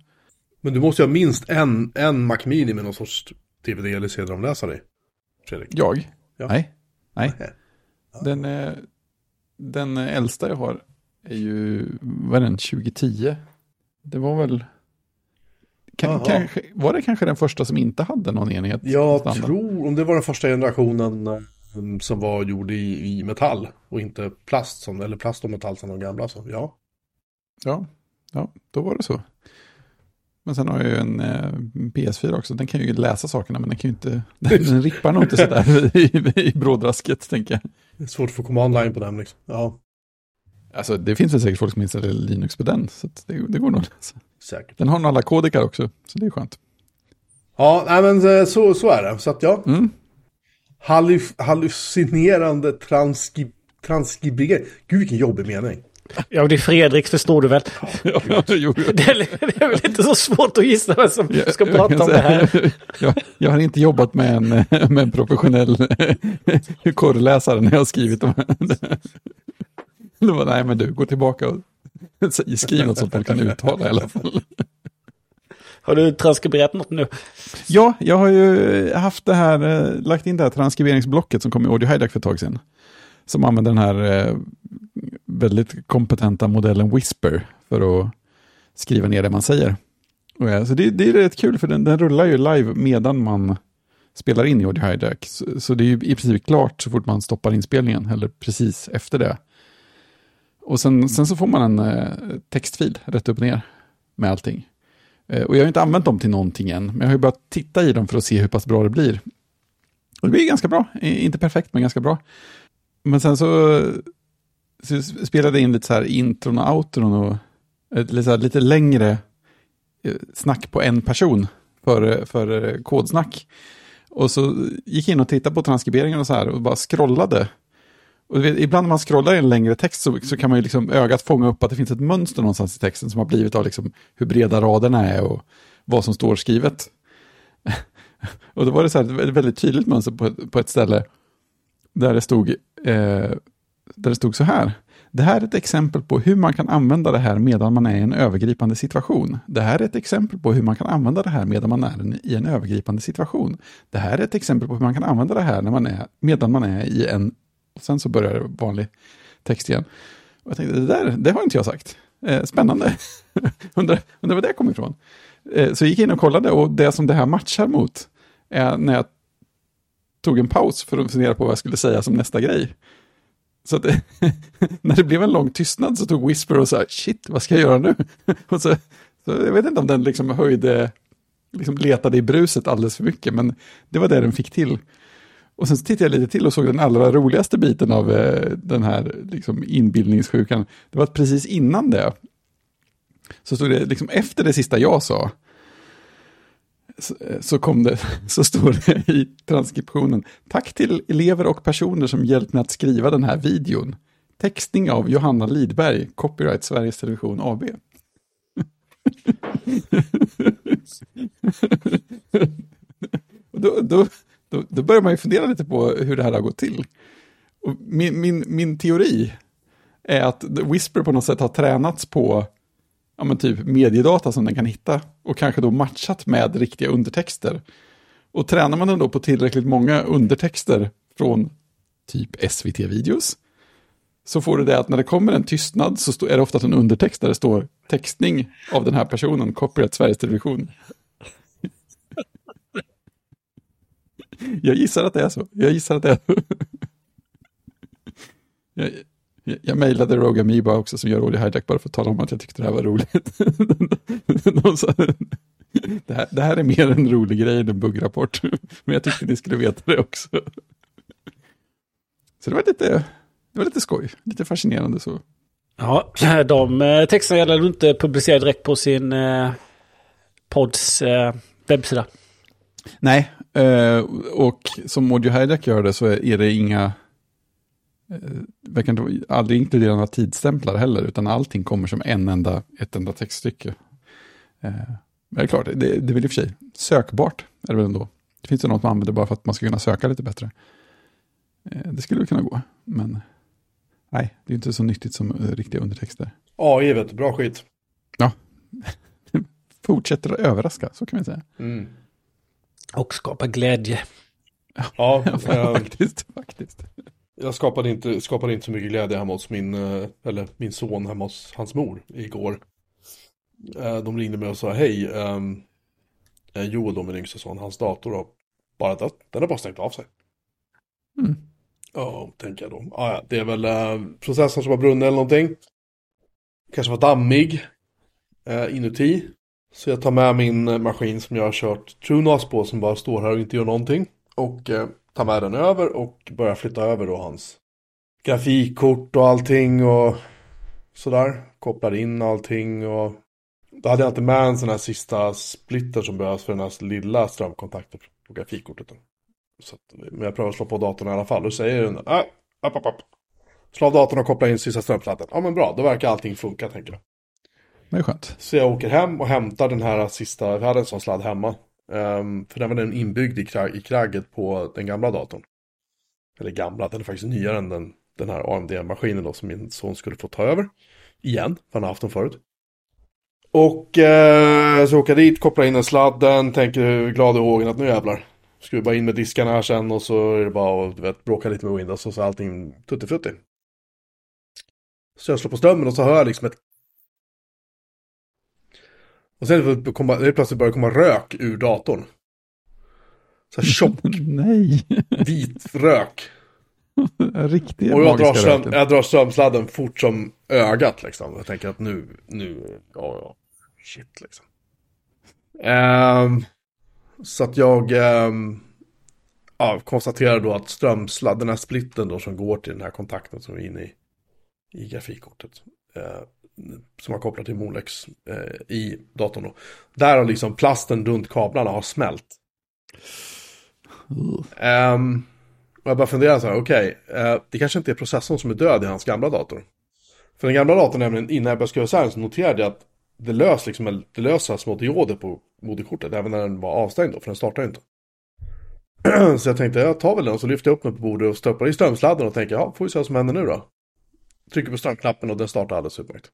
Men du måste ju ha minst en, en Mac Mini med någon sorts DVD eller CD-romläsare. Fredrik. Jag? Ja. Nej, nej. Nej. Den, eh, den äldsta jag har är ju, vad är den, 2010? Det var väl, kan, kanske, var det kanske den första som inte hade någon enhet? Jag standard? tror, om det var den första generationen eh, som var gjord i, i metall och inte plast, som, eller plast och metall som de gamla. Så ja, Ja, ja, då var det så. Men sen har jag ju en eh, PS4 också, den kan ju läsa sakerna men den kan ju inte, [laughs] den, rippar nog inte sådär i, i brådrasket tänker jag. det är svårt att få command line på den liksom. Ja, Alltså det finns väl säkert folk som installerar Linux på den, så att det, det går nog läsa. säkert. Den har nog alla kodikar också, så det är skönt. Ja, nej men eh, så, så är det. Så att ja, Mm. halluc- hallucinerande transkri transkribering. Gud vilken jobbig mening. Ja, det är Fredrik förstår du väl. Ja, [laughs] jo, Det är, det är väl inte så svårt att gissa vem som jag- ska prata om det säga- [laughs] här. Jag, jag har inte jobbat med en, [laughs] med en professionell korrläsare när jag har skrivit dem. [laughs] Det var, nej men du, gå tillbaka och [laughs] skriv något som folk kan uttala i alla fall. [laughs] Har du transkriberat något nu? Ja, jag har ju haft det här, eh, lagt in det här transkriberingsblocket som kom i Audio Hijack för ett tag sedan. Som använder den här eh, väldigt kompetenta modellen Whisper för att skriva ner det man säger. Och, så det, det är rätt kul för den, den rullar ju live medan man spelar in i Audio Hijack. Så, så det är ju i princip klart så fort man stoppar inspelningen, eller precis efter det. Och sen, sen så får man en eh, textfil rätt upp och ner med allting. Eh, Och jag har inte använt dem till någonting än, men jag har ju börjat titta i dem för att se hur pass bra det blir. Och det blir ganska bra, inte perfekt men ganska bra. Men sen så, så spelade jag in lite så här intron och outron och eh, lite, så här, lite längre eh, snack på en person för, eh, för kodsnack. Och så gick jag in och tittade på transkriberingen och så här och bara scrollade. Och vet, ibland när man scrollar i en längre text så, så kan man ju liksom ögat fånga upp att det finns ett mönster någonstans i texten som har blivit av liksom hur breda raderna är och vad som står skrivet. [laughs] och då var det så här, ett väldigt tydligt mönster på, ett- på ett ställe där det stod, eh, där det stod så här. Det här är ett exempel på hur man kan använda det här medan man är i en övergripande situation. Det här är ett exempel på hur man kan använda det här medan man är i en övergripande situation. Det här är ett exempel på hur man kan använda det här när man är, medan man är i en... Och sen så börjar det vanlig text igen. Och jag tänkte, det där, det har inte jag sagt. Eh, spännande. [laughs] undrar, undrar var det kom ifrån. Eh, så jag gick in och kollade och det som det här matchar mot är när jag tog en paus för att fundera på vad jag skulle säga som nästa grej. Så att det, [laughs] när det blev en lång tystnad så tog Whisper och sa shit, vad ska jag göra nu? [laughs] Och så, så jag vet inte om den liksom höjde, liksom letade i bruset alldeles för mycket, men det var det den fick till. Och sen så tittade jag lite till och såg den allra roligaste biten av eh, den här liksom, inbildningssjukan. Det var att precis innan det, så stod det liksom efter det sista jag sa, så, eh, så kom det, [laughs] så står det i transkriptionen, tack till elever och personer som hjälpt mig att skriva den här videon. Textning av Johanna Lidberg, copyright Sveriges Television AB. [laughs] Och då, då, då, då börjar man ju fundera lite på hur det här har gått till. Och min, min, min teori är att Whisper på något sätt har tränats på ja, men typ mediedata som den kan hitta och kanske då matchat med riktiga undertexter. Och tränar man den då på tillräckligt många undertexter från typ SVT-videos så får du det att när det kommer en tystnad så är det oftast en undertext där det står textning av den här personen, copyright Sveriges Television. Jag gissar att det är så. Jag gissar att det är så. Jag, jag, jag mejlade Rogue Amoeba också som gör Audio Hijack bara för att tala om att jag tyckte det här var roligt. [laughs] De sa, det, här, det här är mer en rolig grej än en buggrapport. Men jag tyckte ni skulle veta det också. Så det var lite, det var lite skoj, lite fascinerande så. Ja, de eh, texterna gäller du inte publicera direkt på sin eh, podds eh, webbsida. Nej, eh, och som Audio Hijack gör det så är det inga, eh, verkar inte, aldrig inkludera några tidsstämplar heller, utan allting kommer som en enda, ett enda textstycke. Eh, men det är klart, det, det är väl i och för sig sökbart, är det väl ändå. Det finns ju något man använder bara för att man ska kunna söka lite bättre. Det skulle väl kunna gå, men nej, det är inte så nyttigt som riktiga undertexter. AI vet du, bra skit. [laughs] Fortsätter att överraska, så kan vi säga. Mm. Och skapa glädje. Ja, [laughs] eh, faktiskt, faktiskt. jag skapade inte, skapade inte så mycket glädje hemma hos min, eh, eller min son hemma hos hans mor igår. Eh, De ringde mig och sa hej, um, Joel då min yngsta son, hans dator har bara den har bara stängt av sig. Mm. Ja, tänker jag då. Ah, ja, det är väl eh, processorn som har brunnit eller någonting. Kanske var dammig eh, inuti. Så jag tar med min eh, maskin som jag har kört TrueNAS på som bara står här och inte gör någonting. Och eh, tar med den över och börjar flytta över då hans grafikkort och allting och sådär. Kopplar in allting och då hade jag inte med en sån här sista splitter som behövs för den här lilla strömkontakten på grafikkortet. Så att, men jag prövar att slå på datorn i alla fall. Då säger den, äh, upp, upp, upp. Slå av datorn och koppla in sista strömsladden. Ja men bra, då verkar allting funka tänker jag. Det är skönt. Så jag åker hem och hämtar den här sista, jag hade en sån sladd hemma. Um, för den var den inbyggd i, krag, i kragget på den gamla datorn. Eller gamla, den är faktiskt nyare än den, den här AMD-maskinen då som min son skulle få ta över. Igen, för han har haft den förut. Och eh, så åker jag dit, kopplar in den sladden, tänker glad i hågen att nu jävlar. Ska vi bara in med diskarna här sen och så är det bara att du vet, bråka lite med Windows och så är allting tuttifrutti. Så jag slår på strömmen och så hör jag liksom ett och sen det plötsligt börjar komma rök ur datorn. Så här tjock, [laughs] Nej, vit rök. [laughs] riktigt Och jag drar, röken. jag drar strömsladden fort som ögat liksom. Jag tänker att nu, nu, ja, ja, shit liksom. Ehm, så att jag ehm, ja, konstaterar då att strömsladden, den här splitten då som går till den här kontakten som är inne i, i grafikkortet. Eh, som har kopplat till Molex eh, i datorn då. Där har liksom plasten runt kablarna har smält. Ehm, och jag bara funderar så här, okej, eh, det kanske inte är processorn som är död i hans gamla dator. För den gamla datorn, nämligen innan jag började skriva så här, så noterade jag att det lös liksom, det lösa små dioder på moderkortet, även när den var avstängd då, för den startade inte. [clears throat] så jag tänkte, jag tar väl den, och så lyfter jag upp den på bordet och stoppar i strömsladden och tänker, ja, får vi se vad som händer nu då. Trycker på strömknappen och den startar alldeles utmärkt.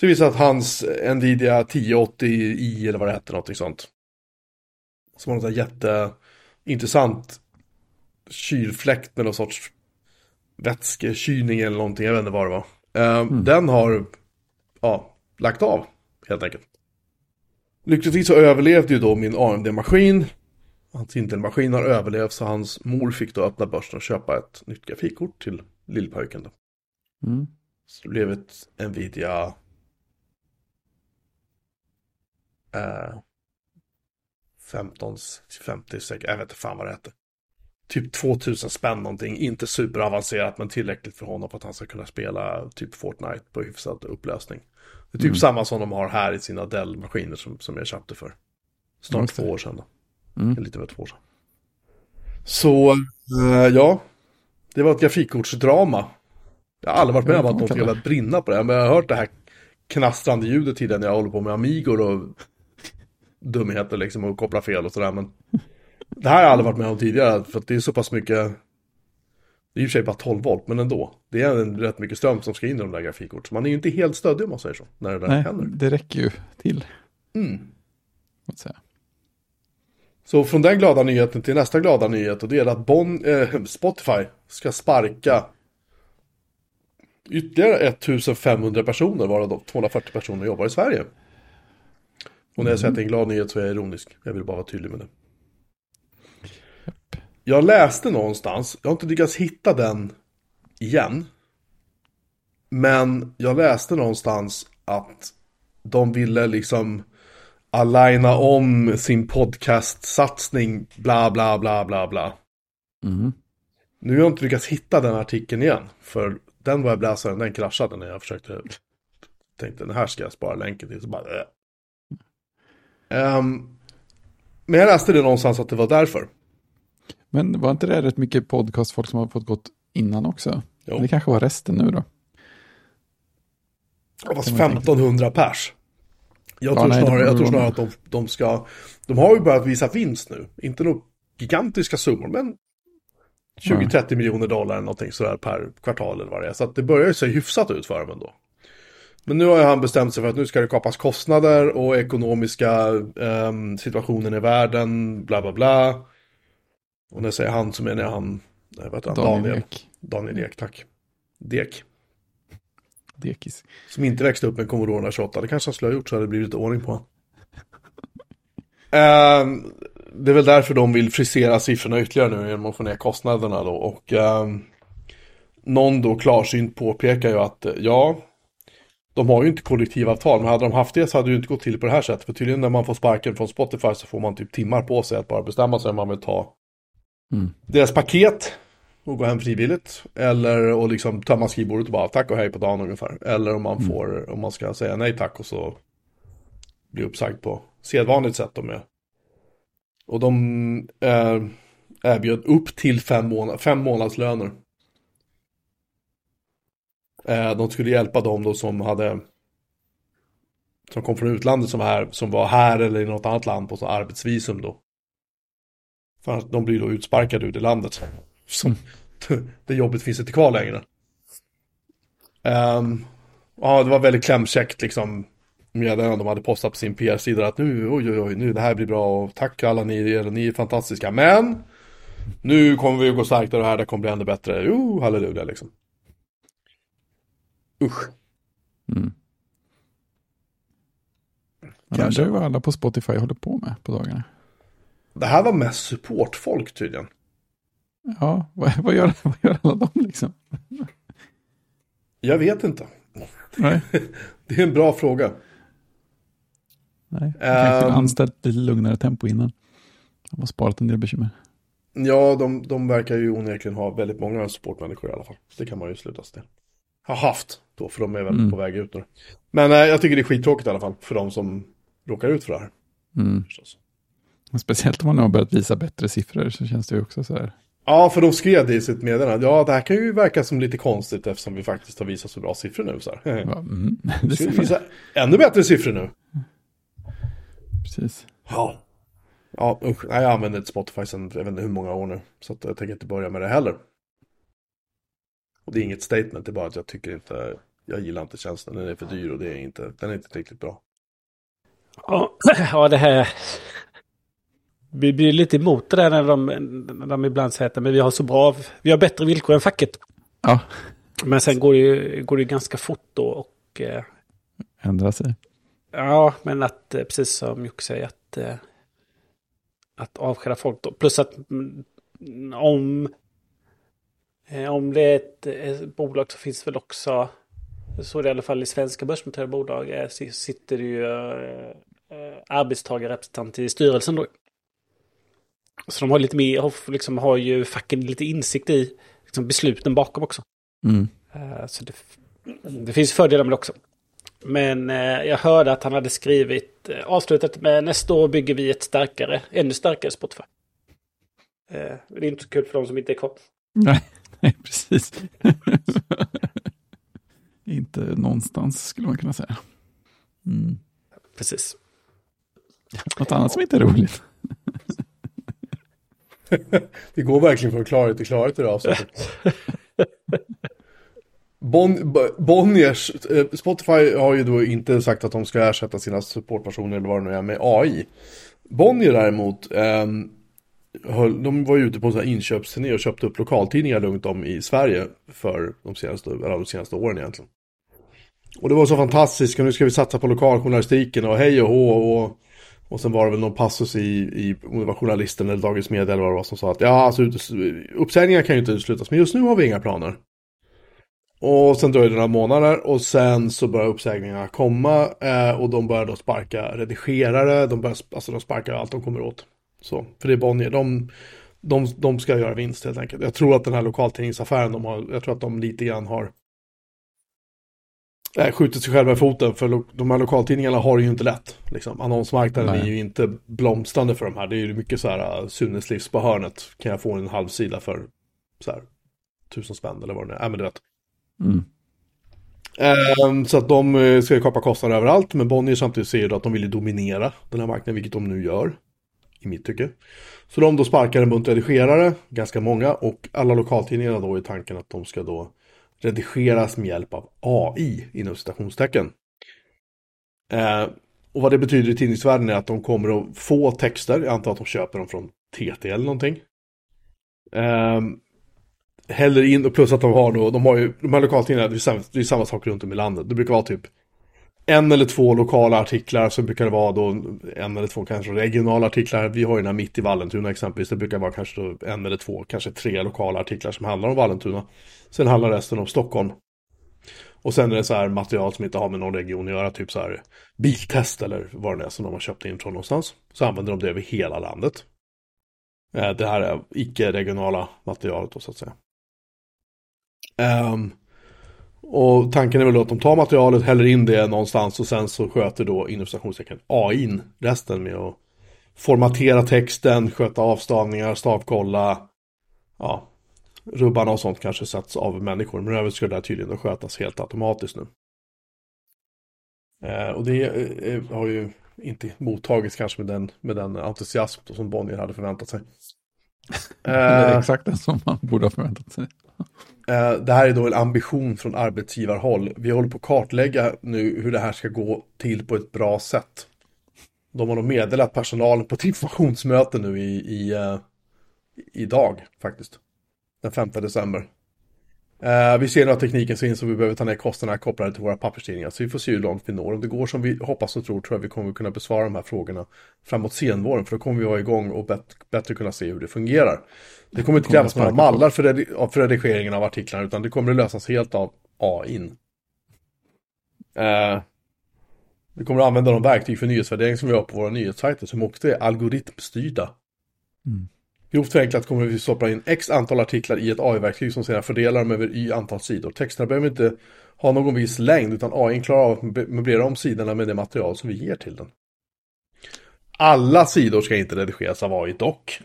Så det visar att hans Nvidia 1080i eller vad det hette, någonting sånt. Som har här jätteintressant kylfläkt med någon sorts vätskekylning eller någonting, jag vet inte vad det var. Eh, Den har, ja, lagt av helt enkelt. Lyckligtvis så överlevde ju då min AMD-maskin. Hans Intel-maskin har överlevt så hans mor fick då öppna börsen och köpa ett nytt grafikkort till lillpojken då. Mm. Så det blev ett Nvidia eh, 15, 50, säkert, jag vet inte fan vad det heter. Typ 2000 spänn någonting, inte superavancerat men tillräckligt för honom för att han ska kunna spela typ Fortnite på hyfsad upplösning. Det är typ Mm. samma som de har här i sina Dell-maskiner som, som jag köpte för snart Just det. två år sedan. Då. Mm. Lite över två år sedan. Så, eh, ja. Det var ett grafikkortsdrama. Jag har aldrig varit med om att det. börjat brinna på det. Men jag har hört det här knastrande ljudet tidigare när jag håller på med Amigor och dumheter liksom och koppla fel och sådär. Men det här har jag aldrig varit med om tidigare för att det är så pass mycket. Det är i och för sig bara 12 volt, men ändå. Det är en, rätt mycket ström som ska in i de där grafikkort. Så man är ju inte helt stöddig om man säger så. När det där Nej, händer. det räcker ju till. Mm. Så från den glada nyheten till nästa glada nyhet och det är att bon, eh, Spotify ska sparka ytterligare 1500 personer varav då 240 personer jobbar i Sverige. Och när jag säger att det är en glad nyhet så är jag ironisk. Jag vill bara vara tydlig med det. Jag läste någonstans, jag har inte lyckats hitta den igen. Men jag läste någonstans att de ville liksom aligna om sin podcast-satsning, bla bla bla bla bla. Mm. Nu har jag inte lyckats hitta den artikeln igen, för den webbläsaren, den kraschade när jag försökte, tänkte den här ska jag spara länken till, så bara, Ehm, Men jag läste det någonstans att det var därför. Men var inte det rätt mycket podcastfolk som har fått gått innan också? Jo. Det kanske var resten nu då? Tänka 1500 pers. Jag Ja, tror nej, snarare, jag tror snarare att de, de ska, de har ju börjat visa vinst nu. Inte några gigantiska summor, men 20-30 miljoner dollar eller någonting sådär per kvartal eller vad det är. Så att det börjar ju se hyfsat ut för dem ändå. Men nu har ju han bestämt sig för att nu ska det kapas kostnader och ekonomiska ehm, situationen i världen, bla bla bla. Och när jag säger han så menar jag han, eh, vad han, Daniel. Ek. Daniel Ek, tack. Dek. Dekis. Som inte växte upp med Commodore 28. Det kanske han skulle ha gjort så hade det blivit lite ordning på honom. Ehm, det är väl därför de vill frisera siffrorna ytterligare nu genom att få ner kostnaderna då. Och ehm, någon då klarsynt påpekar ju att eh, ja, de har ju inte kollektivavtal. Men hade de haft det så hade det ju inte gått till på det här sättet. För tydligen när man får sparken från Spotify så får man typ timmar på sig att bara bestämma sig om man vill ta Mm. deras paket och gå hem frivilligt. Eller att liksom tömma skrivbordet och bara tack och hej på dagen ungefär. Eller om man får, om man ska säga nej tack och så bli uppsagd på sedvanligt sätt de är. Och de eh, erbjöd upp till fem, månad, fem månadslöner. Eh, de skulle hjälpa dem då som hade som kom från utlandet som, här, som var här eller i något annat land på så arbetsvisum då. För att de blir då utsparkade ur det landet. Som, [laughs] det jobbet finns inte kvar längre. Um, ja, det var väldigt klämkäckt liksom. Medan de hade postat på sin PR-sida att nu, oj oj oj, nu det här blir bra och tack alla ni, er, ni är fantastiska. Men nu kommer vi att gå starkt och det här det kommer bli ännu bättre. Jo, halleluja liksom. Usch. Mm. Kanske. ju vad alla på Spotify håller på med på dagarna. Det här var mest supportfolk tydligen. Ja, [laughs] vad, vad, gör, vad gör alla de liksom? Jag vet inte. Nej, [laughs] Det är en bra fråga. nej. De kanske Ehm. anställt lite lugnare tempo innan. De har sparat en del bekymmer. Ja, de, de verkar ju onekligen ha väldigt många supportmänniskor i alla fall. Det kan man ju sluta sig till. Har haft då, för de är väl Mm. på väg ut nu. Men eh, jag tycker det är skittråkigt i alla fall för de som råkar ut för det här. Mm. Speciellt om man har börjat visa bättre siffror så känns det ju också så här. Ja, för de skrev det i sitt meddelande. Ja, det här kan ju verka som lite konstigt eftersom vi faktiskt har visat så bra siffror nu. Så här. Ja, mm, [laughs] det Ska vi visa ännu bättre siffror nu? Precis. Ja. Ja, usch. Nej, jag använder inte Spotify sedan jag vet inte hur många år nu. Så att jag tänker inte börja med det heller. Och det är inget statement, det är bara att jag tycker inte, jag gillar inte tjänsten. Den är för dyr och det är inte, den är inte riktigt bra. Ja, [clears throat] ja, det här... Vi blir lite emot det där när de, när de ibland säger att men vi har så bra, vi har bättre villkor än facket. Ja, Men sen går det ju går det ganska fort då och... eh, ändra sig. Ja, men att eh, precis som Jocke säger att... eh, Att avskeda folk då. Plus att mm, om... Eh, om det är ett, ett bolag så finns väl också, så det i alla fall i svenska börsnoterade bolag, eh, sitter det ju eh, eh, arbetstagarrepresentanter i styrelsen då. Så de har lite mer, liksom har ju facken lite insikt i liksom besluten bakom också. Mm. Eh, så det, det finns fördelar med det också. Men eh, jag hörde att han hade skrivit eh, avslutat med nästa år bygger vi ett starkare, ännu starkare Spotify. Eh, det är inte så kul för de som inte är kvar. Nej, [laughs] nej precis. [laughs] inte någonstans skulle man kunna säga. Mm. Precis. Något annat som inte är roligt. [laughs] det går verkligen från klarhet till klarhet i det avsnittet. Bon, Bonniers, eh, Spotify har ju då inte sagt att de ska ersätta sina supportpersoner eller vad det nu är med AI. Bonnier däremot, eh, höll, de var ju ute på en sån här inköpsturné och köpte upp lokaltidningar runt om i Sverige för de senaste, eller de senaste åren egentligen. Och det var så fantastiskt, och nu ska vi satsa på lokaljournalistiken och hej och hå och och sen var det väl någon passus i, i om det var journalisten eller Dagens Media eller vad det var som sa att ja, alltså uppsägningar kan ju inte uteslutas, men just nu har vi inga planer. Och sen dröjde det några månader och sen så började uppsägningarna komma eh, och de började då sparka redigerare, de, började, alltså de sparkar allt de kommer åt. Så, för det är Bonnier, de, de, de ska göra vinst helt enkelt. Jag tror att den här lokaltidningsaffären, de har, jag tror att de lite grann har äh, skjutit sig själva i foten för de här lokaltidningarna har det ju inte lätt. Liksom. Annonsmarknaden Nej. är ju inte blomstrande för de här. Det är ju mycket så här, äh, Sunes livs på hörnet. Kan jag få en halv sida för så här, tusen spänn eller vad det är. Äh, men du vet. Mm. Um, så att de eh, ska ju kapa kostnader överallt, men Bonnier samtidigt säger då att de vill ju dominera den här marknaden, vilket de nu gör. I mitt tycke. Så de då sparkar en bunt redigerare, ganska många, och alla lokaltidningarna då är tanken att de ska då redigeras med hjälp av AI inom citationstecken. Eh, och vad det betyder i tidningsvärlden är att de kommer att få texter, jag antar att de köper dem från TT eller någonting. Eh, häller in och plus att de har då, de har ju, de här lokaltidningarna, det är, samma, det är samma sak runt om i landet. Det brukar vara typ en eller två lokala artiklar, så brukar det vara då en eller två kanske regionala artiklar. Vi har ju den här mitt i Vallentuna exempelvis, det brukar vara kanske då en eller två, kanske tre lokala artiklar som handlar om Vallentuna. Sen handlar resten om Stockholm. Och sen är det så här material som inte har med någon region att göra, typ så här biltest eller vad det är som de har köpt in från någonstans. Så använder de det över hela landet. Eh, det här är icke-regionala materialet då så att säga. Um, och tanken är väl att de tar materialet, häller in det någonstans och sen så sköter då inom citationstecken AI resten med att formatera texten, sköta avstavningar, stavkolla, ja, rubbarna och sånt kanske sätts av människor. Men övrigt ska det där tydligen skötas helt automatiskt nu. Eh, och det eh, har ju inte mottagits kanske med den, med den entusiasm som Bonnier hade förväntat sig. [laughs] det är exakt det som man borde ha förväntat sig. Eh, det här är då en ambition från arbetsgivarhåll. Vi håller på att kartlägga nu hur det här ska gå till på ett bra sätt. De har då meddelat personalen på ett informationsmöte nu i, i, eh, idag faktiskt. Den 5 december. Uh, vi ser nu att tekniken finns och vi behöver ta ner kostnaderna kopplade till våra papperstidningar. Så vi får se hur långt vi når. Om det går som vi hoppas och tror tror jag vi kommer kunna besvara de här frågorna framåt senvåren. För då kommer vi vara igång och bet bättre kunna se hur det fungerar. Det kommer inte krävas några mallar för, redi för redigeringen av artiklarna utan det kommer att lösas helt av AI. Uh, vi kommer att använda de verktyg för nyhetsvärdering som vi har på våra nyhetssajter som också är algoritmstyrda. Mm. Grovt förenklat kommer vi stoppa in x antal artiklar i ett AI-verktyg som sedan fördelar dem över y antal sidor. Texterna behöver inte ha någon viss längd utan AI klarar av att möblera om sidorna med det material som vi ger till den. Alla sidor ska inte redigeras av AI dock.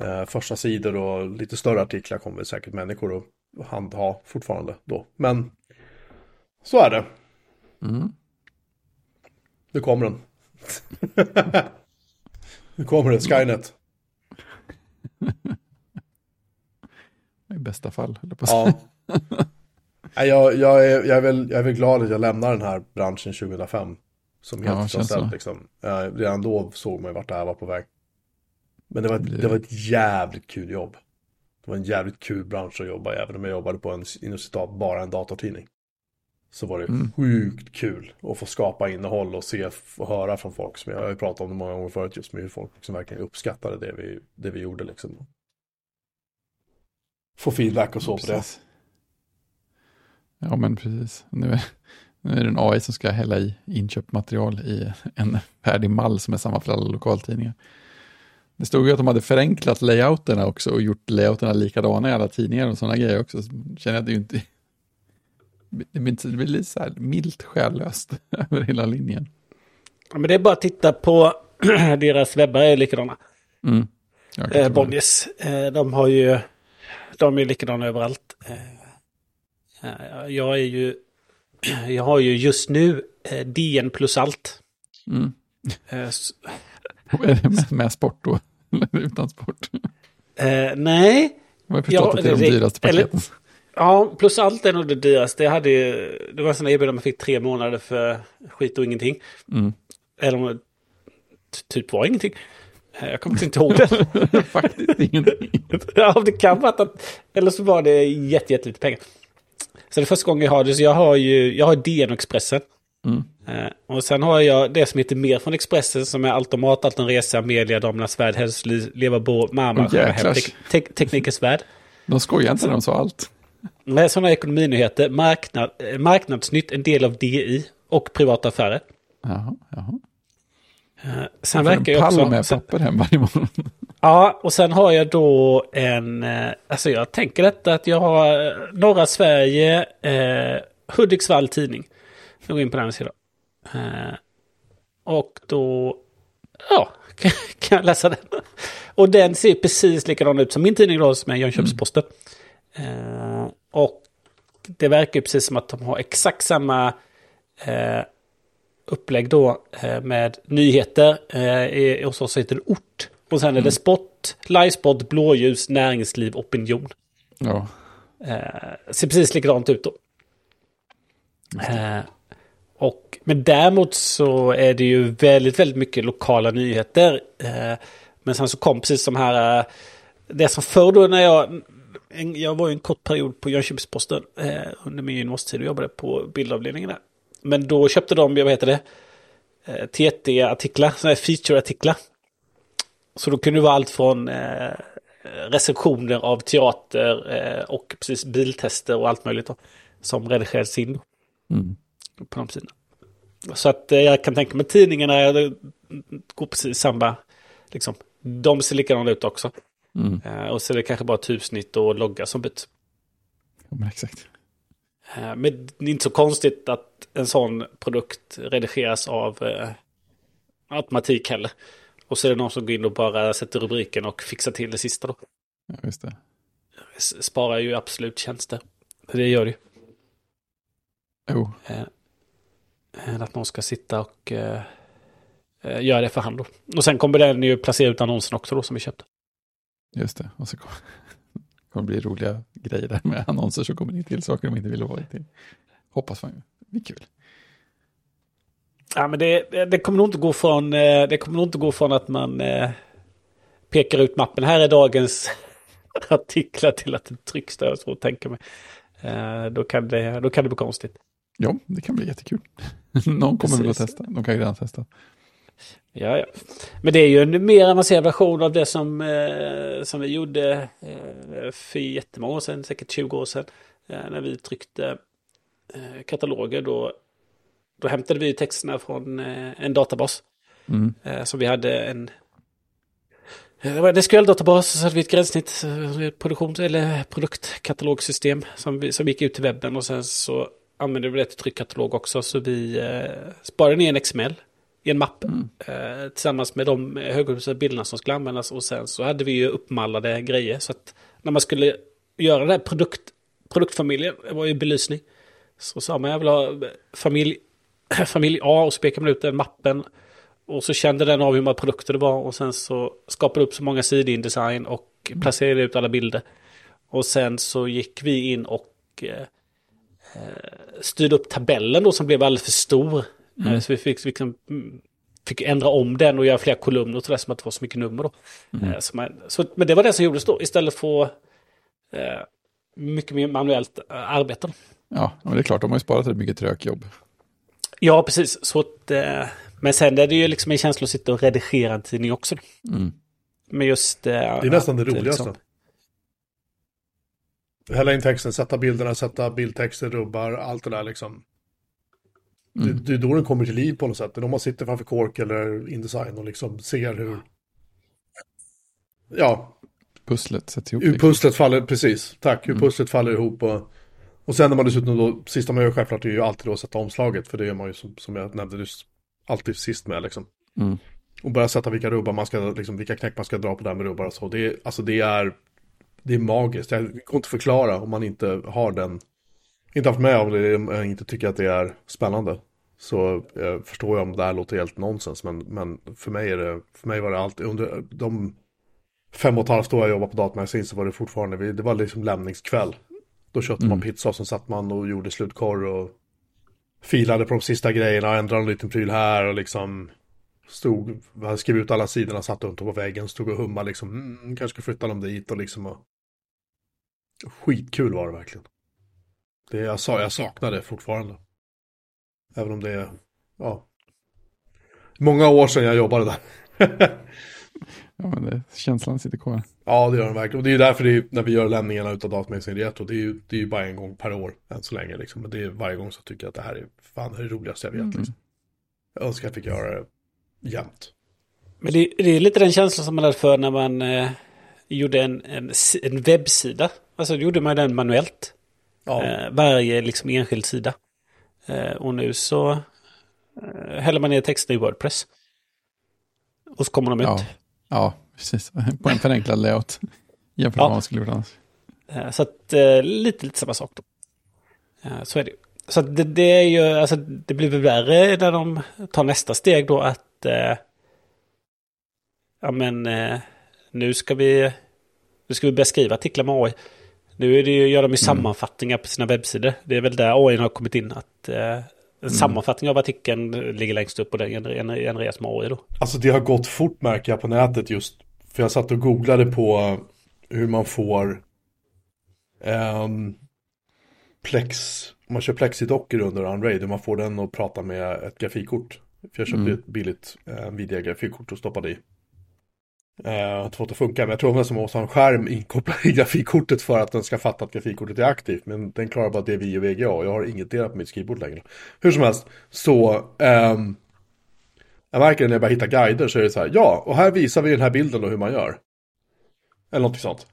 Eh, första sidor och lite större artiklar kommer säkert människor att handha fortfarande då. Men så är det. Mm. Nu kommer den. [laughs] nu kommer det, Skynet. I bästa fall, eller på Ja. jag, jag, är, jag, är väl, jag är väl glad att jag lämnar den här branschen 2005. Som helt ja, ställt, liksom. Redan då såg man vart det här var på väg. Men det var, ett, det var ett jävligt kul jobb. Det var en jävligt kul bransch att jobba i, även om jag jobbade på en, inom citat, bara en datortidning. Så var det mm. sjukt kul att få skapa innehåll och se och höra från folk. Som jag har ju pratat om det många gånger förut, just med hur folk som verkligen uppskattade det vi, det vi gjorde liksom. få feedback och så på det. Precis. Ja, men precis. Nu är, nu är det en AI som ska hälla i inköpt material i en färdig mall som är samma för alla lokaltidningar. Det stod ju att de hade förenklat layouterna också och gjort layouterna likadana i alla tidningar och sådana grejer också. Så känner jag att det ju inte... Det blir, lite så här milt själlöst [laughs] över hela linjen. Ja, men det är bara att titta på [clears throat] deras webbar är likadana. Mm. Jag Eh. Bonniers. Eh, de har ju... De är likadana överallt. Eh, jag är ju... [clears throat] Jag har ju just nu eh, DN plus allt. Mm. Eh, [laughs] med, med sport då? [laughs] Eller utan sport? eh, nej. Jag har förstått Ja, att det är de dyraste eller- paketen. Ja, plus allt är nog det dyraste. Jag hade. Det var en där erbjudande man fick tre månader för skit och ingenting. Mm. Eller om det typ var ingenting. Eh, Jag kommer inte ihåg det. [laughs] Faktiskt ingenting. [laughs] ja, det kan vara att... Eller så var det jätte, jättelite pengar. Så det är första gången jag har det. Så jag har ju... Jag har DN och Expressen. Mm. Eh, och sen har jag det som heter mer från Expressen som är Automat, Allt en Resa, Media, Damernas Värld, Hälsoliv, Leva Bo, Mamma, tek, Teknikens Värld. De skojar inte när de sa allt. Med sådana ekonominyheter, marknad, eh, Marknadsnytt, en del av DI och privata affärer. Jaha, jaha. Eh, sen en verkar jag pall också... med Sen, papper hem varje morgon. ja, och sen har jag då en... eh, Alltså jag tänker detta att jag har norra Sverige, eh, Hudiksvall tidning. Jag går in på den sidan. Eh, och då... Ja, [laughs] kan jag läsa den. Och den ser precis likadan ut som min tidning då, som är Jönköpsposten. Eh, och det verkar ju precis som att de har exakt samma eh, upplägg då eh, med nyheter. Eh, och så heter det ort. Och sen är det sport, livesport, blåljus, näringsliv, opinion. Ja, Eh, ser precis likadant ut då. Eh, och, men däremot så är det ju väldigt, väldigt mycket lokala nyheter. Eh, men sen så kom precis de här, eh, det som förr då när jag, en, jag var ju en kort period på Jönköpings-Posten eh, under min universitet och jobbade på bildavdelningen där. Men då köpte de, vad heter det, eh, TT-artiklar, sådana här feature-artiklar. Så då kunde det vara allt från eh, recensioner av teater eh, och precis biltester och allt möjligt då, som redigerades in mm. på de sidorna. Så att eh, jag kan tänka mig tidningarna eh, går precis samma, liksom, de ser likadana ut också. Mm. Eh, och så är det kanske bara typsnitt och logga som byts. Ja, men exakt. Eh, men det är inte så konstigt att en sån produkt redigeras av eh, automatik heller. Och så är det någon som går in och bara sätter rubriken och fixar till det sista då. Ja, just det. Sparar ju absolut tjänster. Det gör det ju. Jo, Eh, än att någon ska sitta och göra det för hand då. Och sen kommer den ju placera ut annonsen också då som vi köpte. Just det. Och så [laughs] kommer kommer det bli roliga grejer där med annonser som kommer in till saker de inte vill ha till. Hoppas man ju. Det blir kul. Ja men det, det kommer nog inte gå från, eh, det kommer nog inte gå från att man eh, pekar ut mappen. Här är dagens [laughs] artiklar till att det trycks där så tänker mig. Eh, då, kan det, då kan det bli konstigt. Ja, det kan bli jättekul. [laughs] Någon kommer väl att testa. De kan ju redan testa. Ja, ja. Men det är ju en mer avancerad version av det som, eh, som vi gjorde eh, för jättemånga år sedan, säkert 20 år sedan. Eh, när vi tryckte eh, kataloger då, då hämtade vi texterna från eh, en databas. Mm. Eh, så vi hade en eh, det var en SQL-databas så hade vi ett gränssnitt, produktions eller produktkatalogsystem som, vi, som gick ut till webben och sen så använde vi det till tryckkatalog också så vi sparade ner en XML i en mapp Mm. eh, tillsammans med de högupplösta bilderna som skulle användas och sen så hade vi ju uppmallade grejer så att när man skulle göra det här produkt, produktfamiljen, det var ju belysning, så sa man jag vill ha familj, [clears throat] familj A och så pekade man ut den mappen och så kände den av hur många produkter det var och sen så skapade upp så många sidor i InDesign och placerade ut alla bilder. Och sen så gick vi in och eh, eh, styrde upp tabellen då som blev alldeles för stor. Eh, Så vi fick, liksom, mm, fick ändra om den och göra fler kolumner och sådär som att det var så mycket nummer då. Eh, så man, så, men det var det som gjordes då istället för eh, mycket mer manuellt eh, arbete. Ja, men det är klart, de har ju sparat rätt mycket trökjobb. Ja, precis. Så att, eh, men sen är det ju liksom en känsla att sitta och redigera en tidning också. Mm. Men just... Eh, Det är nästan det att, roligaste. liksom- hälla in texten, sätta bilderna, sätta bildtexter, rubbar, allt det där liksom. Det, det är då den kommer till liv på något sätt. Det är då man sitter framför Kork eller Indesign och liksom ser hur... Ja, Pusslet sätts ihop. hur liksom. pusslet faller, precis. Tack, hur pusslet faller ihop och... Och sen när man dessutom då, sista man gör självklart är ju alltid då att sätta omslaget, för det gör man ju som, som jag nämnde nyss, alltid sist med liksom. Mm. Och börja sätta vilka rubbar man ska, liksom, vilka knäck man ska dra på där med rubbar och så. Det är, alltså det är, det är magiskt. Jag går inte förklara om man inte har den, inte haft med om det, jag inte tycker att det är spännande. Så eh, förstår jag om det här låter helt nonsens, men, men för mig är det, för mig var det alltid, under de fem och ett halvt år jag jobbade på Datamagasin så var det fortfarande, det var liksom lämningskväll. Då köpte man pizza och sen satt man och gjorde slutkorr och filade på de sista grejerna, ändrade en liten pryl här och liksom stod, skrivit ut alla sidorna, satt runt på väggen, stod och hummade liksom, mm, kanske ska flytta dem dit och liksom och... Skitkul var det verkligen. Det jag sa, jag saknar det fortfarande. Även om det är, ja, många år sedan jag jobbade där. [laughs] Ja, men det, känslan sitter kvar. Ja, det gör den verkligen. Och det är ju därför det är, när vi gör lämningarna utav Datamagasin Retro, det är ju det är ju bara en gång per år än så länge. Liksom. Men det är varje gång så tycker jag att det här är fan det, är det roligaste jag vet. Liksom. Jag önskar att jag fick göra det jämt. Men det, det är lite den känslan som man hade för när man eh, gjorde en, en, en webbsida. Alltså då gjorde man den manuellt. Ja, Eh, varje liksom enskild sida. Eh, och nu så eh, häller man ner texten i Wordpress. Och så kommer de ut. Ja, ja precis. [laughs] På en förenklad layout. Jämfört med Ja. vad man skulle gjort annars. Eh, Så att lite, lite samma sak då. Så är det ju. Så det, det är ju, alltså det blir väl värre när de tar nästa steg då att eh, ja men eh, nu ska vi nu ska vi börja skriva artiklar med AI. Nu är det ju, gör de ju sammanfattningar på sina webbsidor. Det är väl där AI har kommit in att eh, en sammanfattning av artikeln ligger längst upp och den gener- genereras med AI då. Alltså det har gått fort märker jag på nätet just. För jag satt och googlade på hur man får ehm, Plex, om man kör Plexidockor under Unraid, hur man får den att prata med ett grafikkort. För jag köpte ett billigt eh, Nvidia-grafikkort och stoppade i. Jag har det att funka, men jag tror nästan man måste ha en skärm inkopplad i [laughs] grafikkortet för att den ska fatta att grafikkortet är aktivt. Men den klarar bara DVI och VGA, jag har inget delat på mitt skrivbord längre. Hur som helst, så ehm, jag märker när jag börjar hitta guider så är det så här, ja, och här visar vi den här bilden och hur man gör. Eller någonting sånt.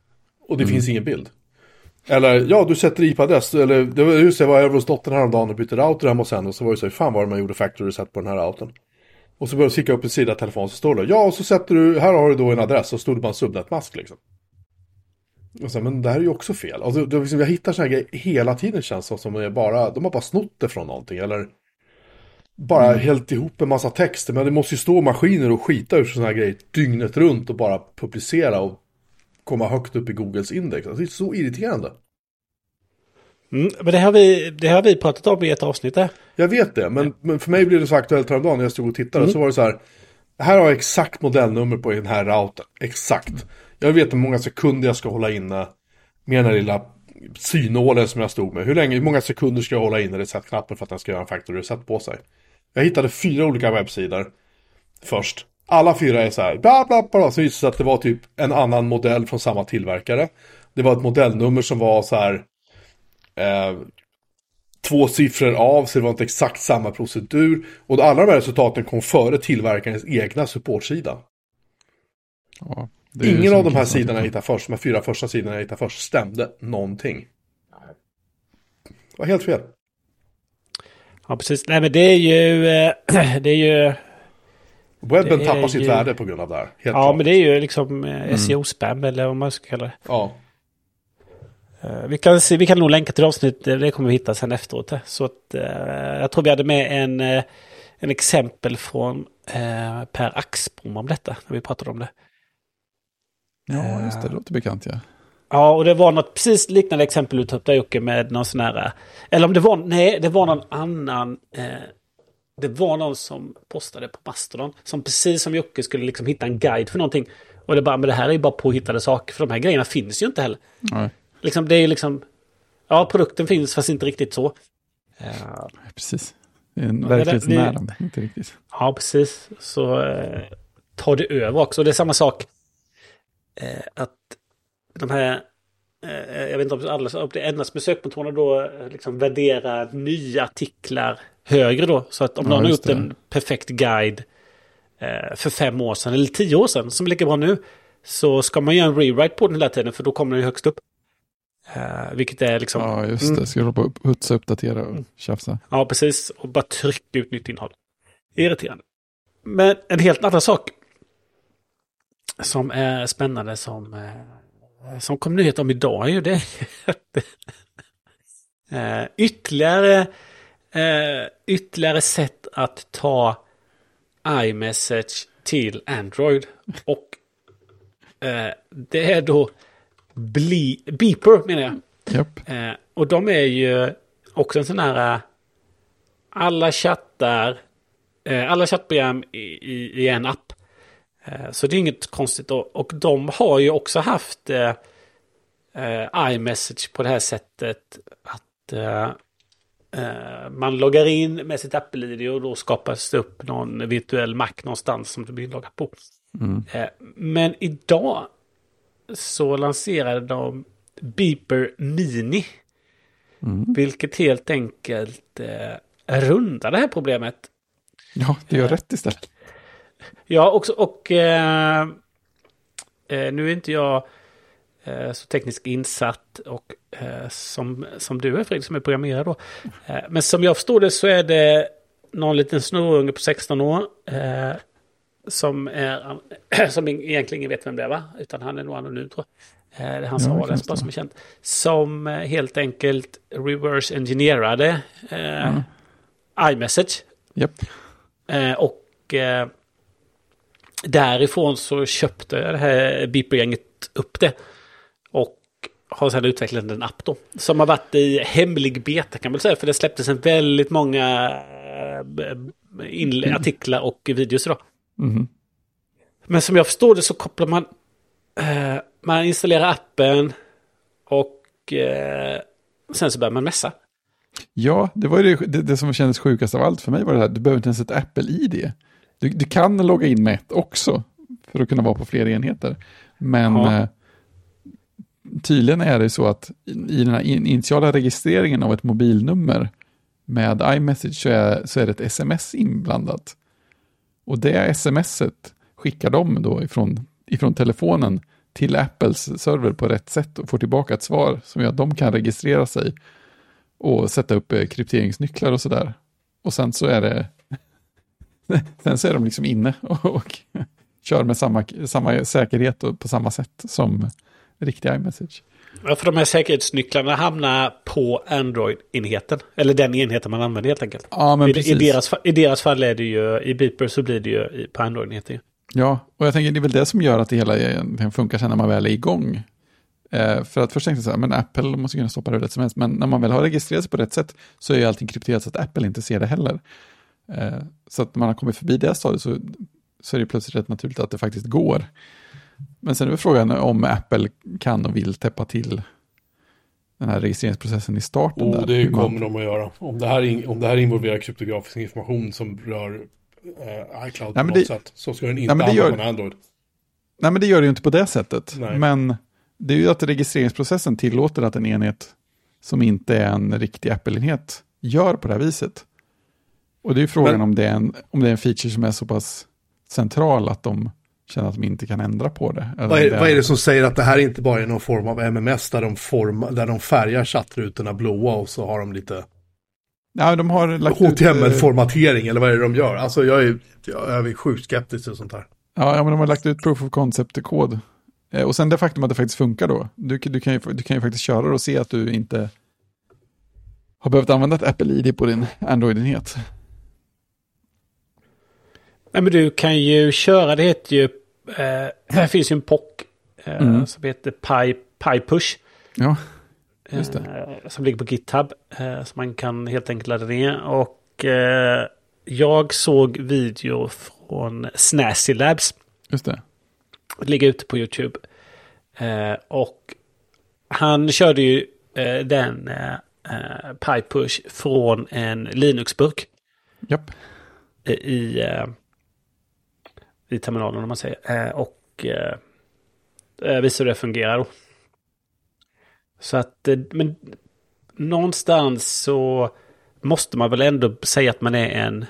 Och det finns ingen bild. Eller, ja, du sätter IP-adress, eller det var just det, jag var över hos dottern häromdagen och bytte router hemma hos henne och så var det så här, fan vad man gjorde factory reset på den här routern. Och så började jag kika upp en sida telefon så står det, ja, och så sätter du, här har du då en adress och stod det bara en subnetmask liksom. Och så, här, men det här är ju också fel. Alltså, det, liksom, jag hittar sådana här grejer hela tiden känns det som, de är bara, de har bara snott det från någonting, eller bara hällt ihop en massa texter. Men det måste ju stå maskiner och skita ur sådana här grejer dygnet runt och bara publicera och komma högt upp i Googles index. Alltså, det är så irriterande. Mm, men det har, vi, det har vi pratat om i ett avsnitt där. Jag vet det, men, men för mig blev det så aktuellt häromdagen när jag stod och tittade. Så var det så här, här har jag exakt modellnummer på den här routern. Exakt. Jag vet hur många sekunder jag ska hålla inne med den här lilla synålen som jag stod med. Hur, länge, hur många sekunder ska jag hålla inne reset-knappen för att den ska göra en factory reset på sig. Jag hittade fyra olika webbsidor först. Alla fyra är så här, bla bla bla. Så visade det sig att det var typ en annan modell från samma tillverkare. Det var ett modellnummer som var så här eh, två siffror av, så det var inte exakt samma procedur. Och alla de här resultaten kom före tillverkarens egna supportsida. Ja, det är Ingen av de här sidorna jag hittade först, de här fyra första sidorna jag hittade först, stämde någonting. Det var helt fel. Ja, precis. Nej, men det är ju... eh, [clears throat] Det är ju... Webben tappar sitt ju- värde på grund av det här. Helt Ja, klart. men det är ju liksom eh, SEO-spam eller vad man ska kalla det. Ja, Vi kan, se, vi kan nog länka till avsnitt, eh, det kommer vi hitta sen efteråt. eh. Så att, eh, jag tror vi hade med en, eh, en exempel från eh, Per Axbom om detta, när vi pratade om det. Ja, just det. Det låter bekant, ja. Ja, och det var något precis liknande exempel du tog upp där Jocke med någon sån här... eh, Eller om det var, nej, det var någon annan... Eh, det var någon som postade på Mastodon. Som precis som Jocke skulle liksom hitta en guide för någonting. Och det bara, men det här är ju bara påhittade saker. För de här grejerna finns ju inte heller. Nej, Liksom, det är liksom... Ja, produkten finns fast inte riktigt så. Eh, precis. Det är en det- verklighetsnära, det- men inte riktigt. Ja, precis. Så eh, tar det över också. Det är samma sak. Eh, att de här eh, jag vet inte om, alla, om det med sökmotorerna då eh, liksom värdera nya artiklar högre då. Så att om Ja, någon har gjort det. en perfekt guide eh, för fem år sedan eller tio år sedan som är lika bra nu. Så ska man göra en rewrite på den hela tiden för då kommer den högst upp. Eh, vilket är liksom... Ja, just Mm. det. Ska jag hålla på och hutsa, uppdatera och tjafsa. Ja, precis. Och bara trycka ut nytt innehåll. Irriterande. Men en helt annan sak. Som är spännande som, eh, som kom nyhet om idag är ju det. [laughs] eh, ytterligare, ytterligare sätt att ta iMessage till Android. Och det är då Ble Beeper menar jag. Japp. Eh, och de är ju också en sån här... eh, Alla chattar, eh, alla chattprogram i, i, i en app. Eh, så det är inget konstigt. Och, och de har ju också haft eh, eh, iMessage på det här sättet. Att man loggar in med sitt Apple-ID och då skapas det upp någon virtuell Mac någonstans som du blir inloggad på. Mm. Men idag så lanserade de Beeper Mini. Mm. Vilket helt enkelt eh, rundar det här problemet. Ja, det gör rätt istället. Ja, också, och eh, eh, nu är inte jag eh, så tekniskt insatt och eh, som, som du är Fredrik som är programmerare då. Eh, men som jag förstår det så är det någon liten snorunge på 16 år. Som, är, [clears throat] som egentligen ingen vet vem det är va? Utan han är nog anonym tror jag. Eh, det är Ja, det ja, stämma. som är känt. Som eh, helt enkelt reverse engineerade eh, Mm. iMessage. Japp. Eh, och eh, därifrån så köpte det här Beeper-gänget upp det. Och har sedan utvecklat en app då. Som har varit i hemlig beta kan man säga. För det släpptes en väldigt många eh, inle- artiklar och videos idag. Mhm. Men som jag förstår det så kopplar man... Eh, man installerar appen och eh, sen så börjar man messa. Ja, det var ju det, det, det som kändes sjukast av allt för mig var det här, du behöver inte ens ett Apple-ID. Du, du kan logga in med ett också, för att kunna vara på fler enheter. Men Ja. eh, tydligen är det så att i den här in- initiala registreringen av ett mobilnummer med iMessage så är, så är det ett sms inblandat. Och det smset skickar de då ifrån, ifrån telefonen till Apples server på rätt sätt och får tillbaka ett svar som gör att de kan registrera sig och sätta upp eh, krypteringsnycklar och sådär. Och sen så är det [laughs] sen så är de liksom inne och, och kör med samma, samma säkerhet och på samma sätt som riktiga iMessage. Ja, för de här säkerhetsnycklarna hamnar på Android-enheten. Eller den enheten man använder helt enkelt. Ja, men I, precis. i, deras, I deras fall är det ju, i Beeper så blir det ju på Android-enheten. Ja, och jag tänker det är väl det som gör att det hela funkar sen när man väl är igång. Eh, för att först tänkte jag så här, men Apple måste kunna stoppa det hur lätt som helst. Men när man väl har registrerat sig på rätt sätt så är ju allting krypterat så att Apple inte ser det heller. Eh, så att man har kommit förbi det stadiet så, så är det plötsligt rätt naturligt att det faktiskt går. Men sen är frågan om Apple kan och vill täppa till den här registreringsprocessen i starten. Och där. det Hur man- kommer de att göra. Om det här, om det här involverar kryptografisk information som rör eh, iCloud Nej, på något det- sätt. Så ska den inte Nej, använda gör- på Android. Nej, men det gör det ju inte på det sättet. Nej. Men det är ju att registreringsprocessen tillåter att en enhet som inte är en riktig Apple-enhet gör på det här viset. Och det är ju frågan Men- om, det är en, om det är en feature som är så pass central att de känner att de inte kan ändra på det. Vad är, vad är det som säger att det här inte bara är någon form av MMS där de, forma, där de färgar chattrutorna blåa och så har de lite Ja, de har lagt ut, HTML-formatering eller vad är det de gör? Alltså jag är, jag är sjukt skeptisk till sånt här. Ja, men de har lagt ut proof of concept-kod. Eh, Och sen det faktum att det faktiskt funkar då. Du, du, kan ju, du kan ju faktiskt köra det och se att du inte har behövt använda ett Apple-ID på din Android-enhet. Nej, men du kan ju köra, det heter ju, eh, här finns ju en POC eh, Mm. som heter Pi, PyPush. Ja, Just det. Eh, som ligger på GitHub. Eh, som man kan helt enkelt ladda ner. Och eh, jag såg video från Snazzy Labs. just det. Det ligger ute på YouTube. Eh, och han körde ju eh, den eh, eh, PyPush från en Linux-burk Japp. i, i, terminalen om man säger. Eh, och eh, eh, visade hur det fungerar då. Så att, men någonstans så måste man väl ändå säga att man är en...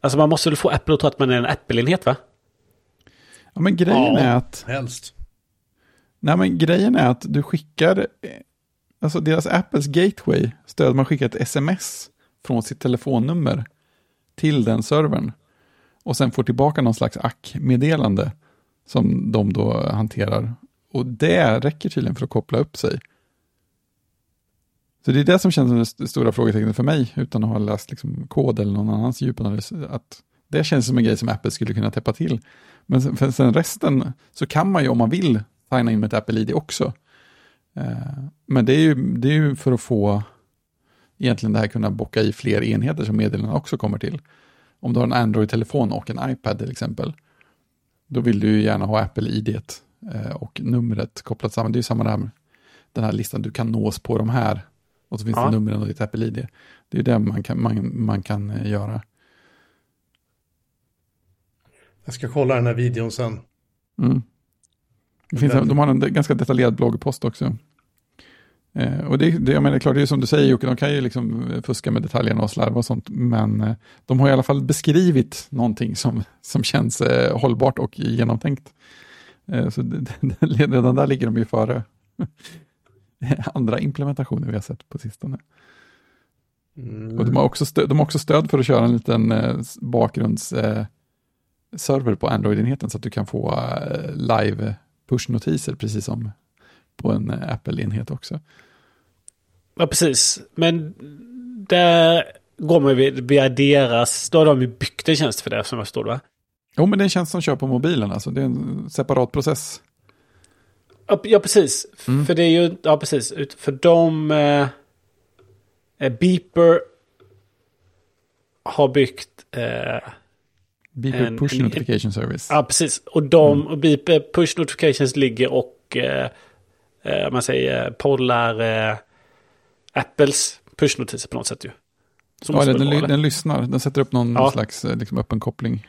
Alltså man måste väl få Apple att tro att man är en Apple-enhet va? Ja, men grejen Ja. är att... Helst. Nej, men grejen är att du skickar, alltså deras Apples Gateway stöd, man skickar ett sms från sitt telefonnummer till den servern och sen får tillbaka någon slags ack-meddelande som de då hanterar. Och det räcker tydligen för att koppla upp sig. Så det är det som känns som det stora frågetecknet för mig, utan att ha läst liksom kod eller någon annans djupanalys. Att det känns som en grej som Apple skulle kunna täppa till. Men sen, för sen resten så kan man ju om man vill signa in med ett Apple ID också. Eh, Men det är, ju, det är ju för att få egentligen det här kunna bocka i fler enheter som meddelandena också kommer till. Om du har en Android-telefon och en iPad till exempel, då vill du ju gärna ha Apple ID eh, och numret kopplat samman. Det är ju samma där med den här listan, du kan nås på de här. Och så finns Ja. det numren och ditt Apple ID. Det är ju det man kan, man, man kan eh, göra. Jag ska kolla den här videon sen. Mm. Det finns, de har en ganska detaljerad bloggpost också. Eh, och det, det, jag menar, klart, det är som du säger Jocke, de kan ju liksom eh, fuska med detaljerna och slarva och sånt, men eh, de har i alla fall beskrivit någonting som, som känns eh, hållbart och genomtänkt. Så det, [laughs] det, redan där ligger de ju före [laughs] andra implementationer vi har sett på sistone. Mm. Och de har, också stöd, de har också stöd för att köra en liten bakgrundsserver server på Android-enheten så att du kan få live push-notiser precis som på en eh, Apple-enhet också. Ja, precis. Men där går man ju via deras... Då har de ju byggt en tjänst för det som jag förstår va? Jo, men det är en tjänst som kör på mobilen, alltså det är en separat process. Ja, precis. Mm. För det är ju... Ja, precis. För de... Eh, eh, Beeper har byggt... Eh, Beeper En- Push en- Notification Service. ja, precis. Och de... Mm. Och Beeper Push Notifications ligger och... Eh, eh, man säger pollar eh, Apples push-notiser på något sätt ju. Så Ja, måste den, den, vara det. den lyssnar, den sätter upp någon Ja. slags eh, liksom, öppen koppling.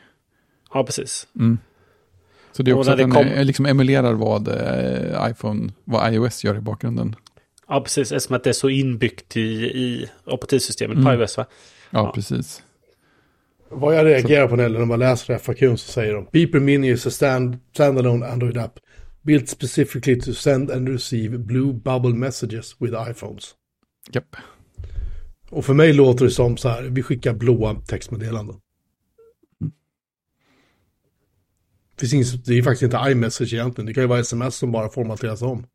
Ja, precis. Mm. Så det är också att det den kom- eh, liksom emulerar vad eh, iPhone, vad iOS gör i bakgrunden. Ja, precis. Eftersom att det är så inbyggt i, i operativsystemet Mm. på iOS va? Ja, Ja. precis. Vad jag reagerar på när när man läser FAQ så säger de Beeper Mini is a stand, standalone Android app built specifically to send and receive blue bubble messages with iPhones. Japp. Och för mig låter det som så här, vi skickar blåa textmeddelanden. Finns inget, det är faktiskt inte iMessage egentligen, det kan ju vara sms som bara formateras om.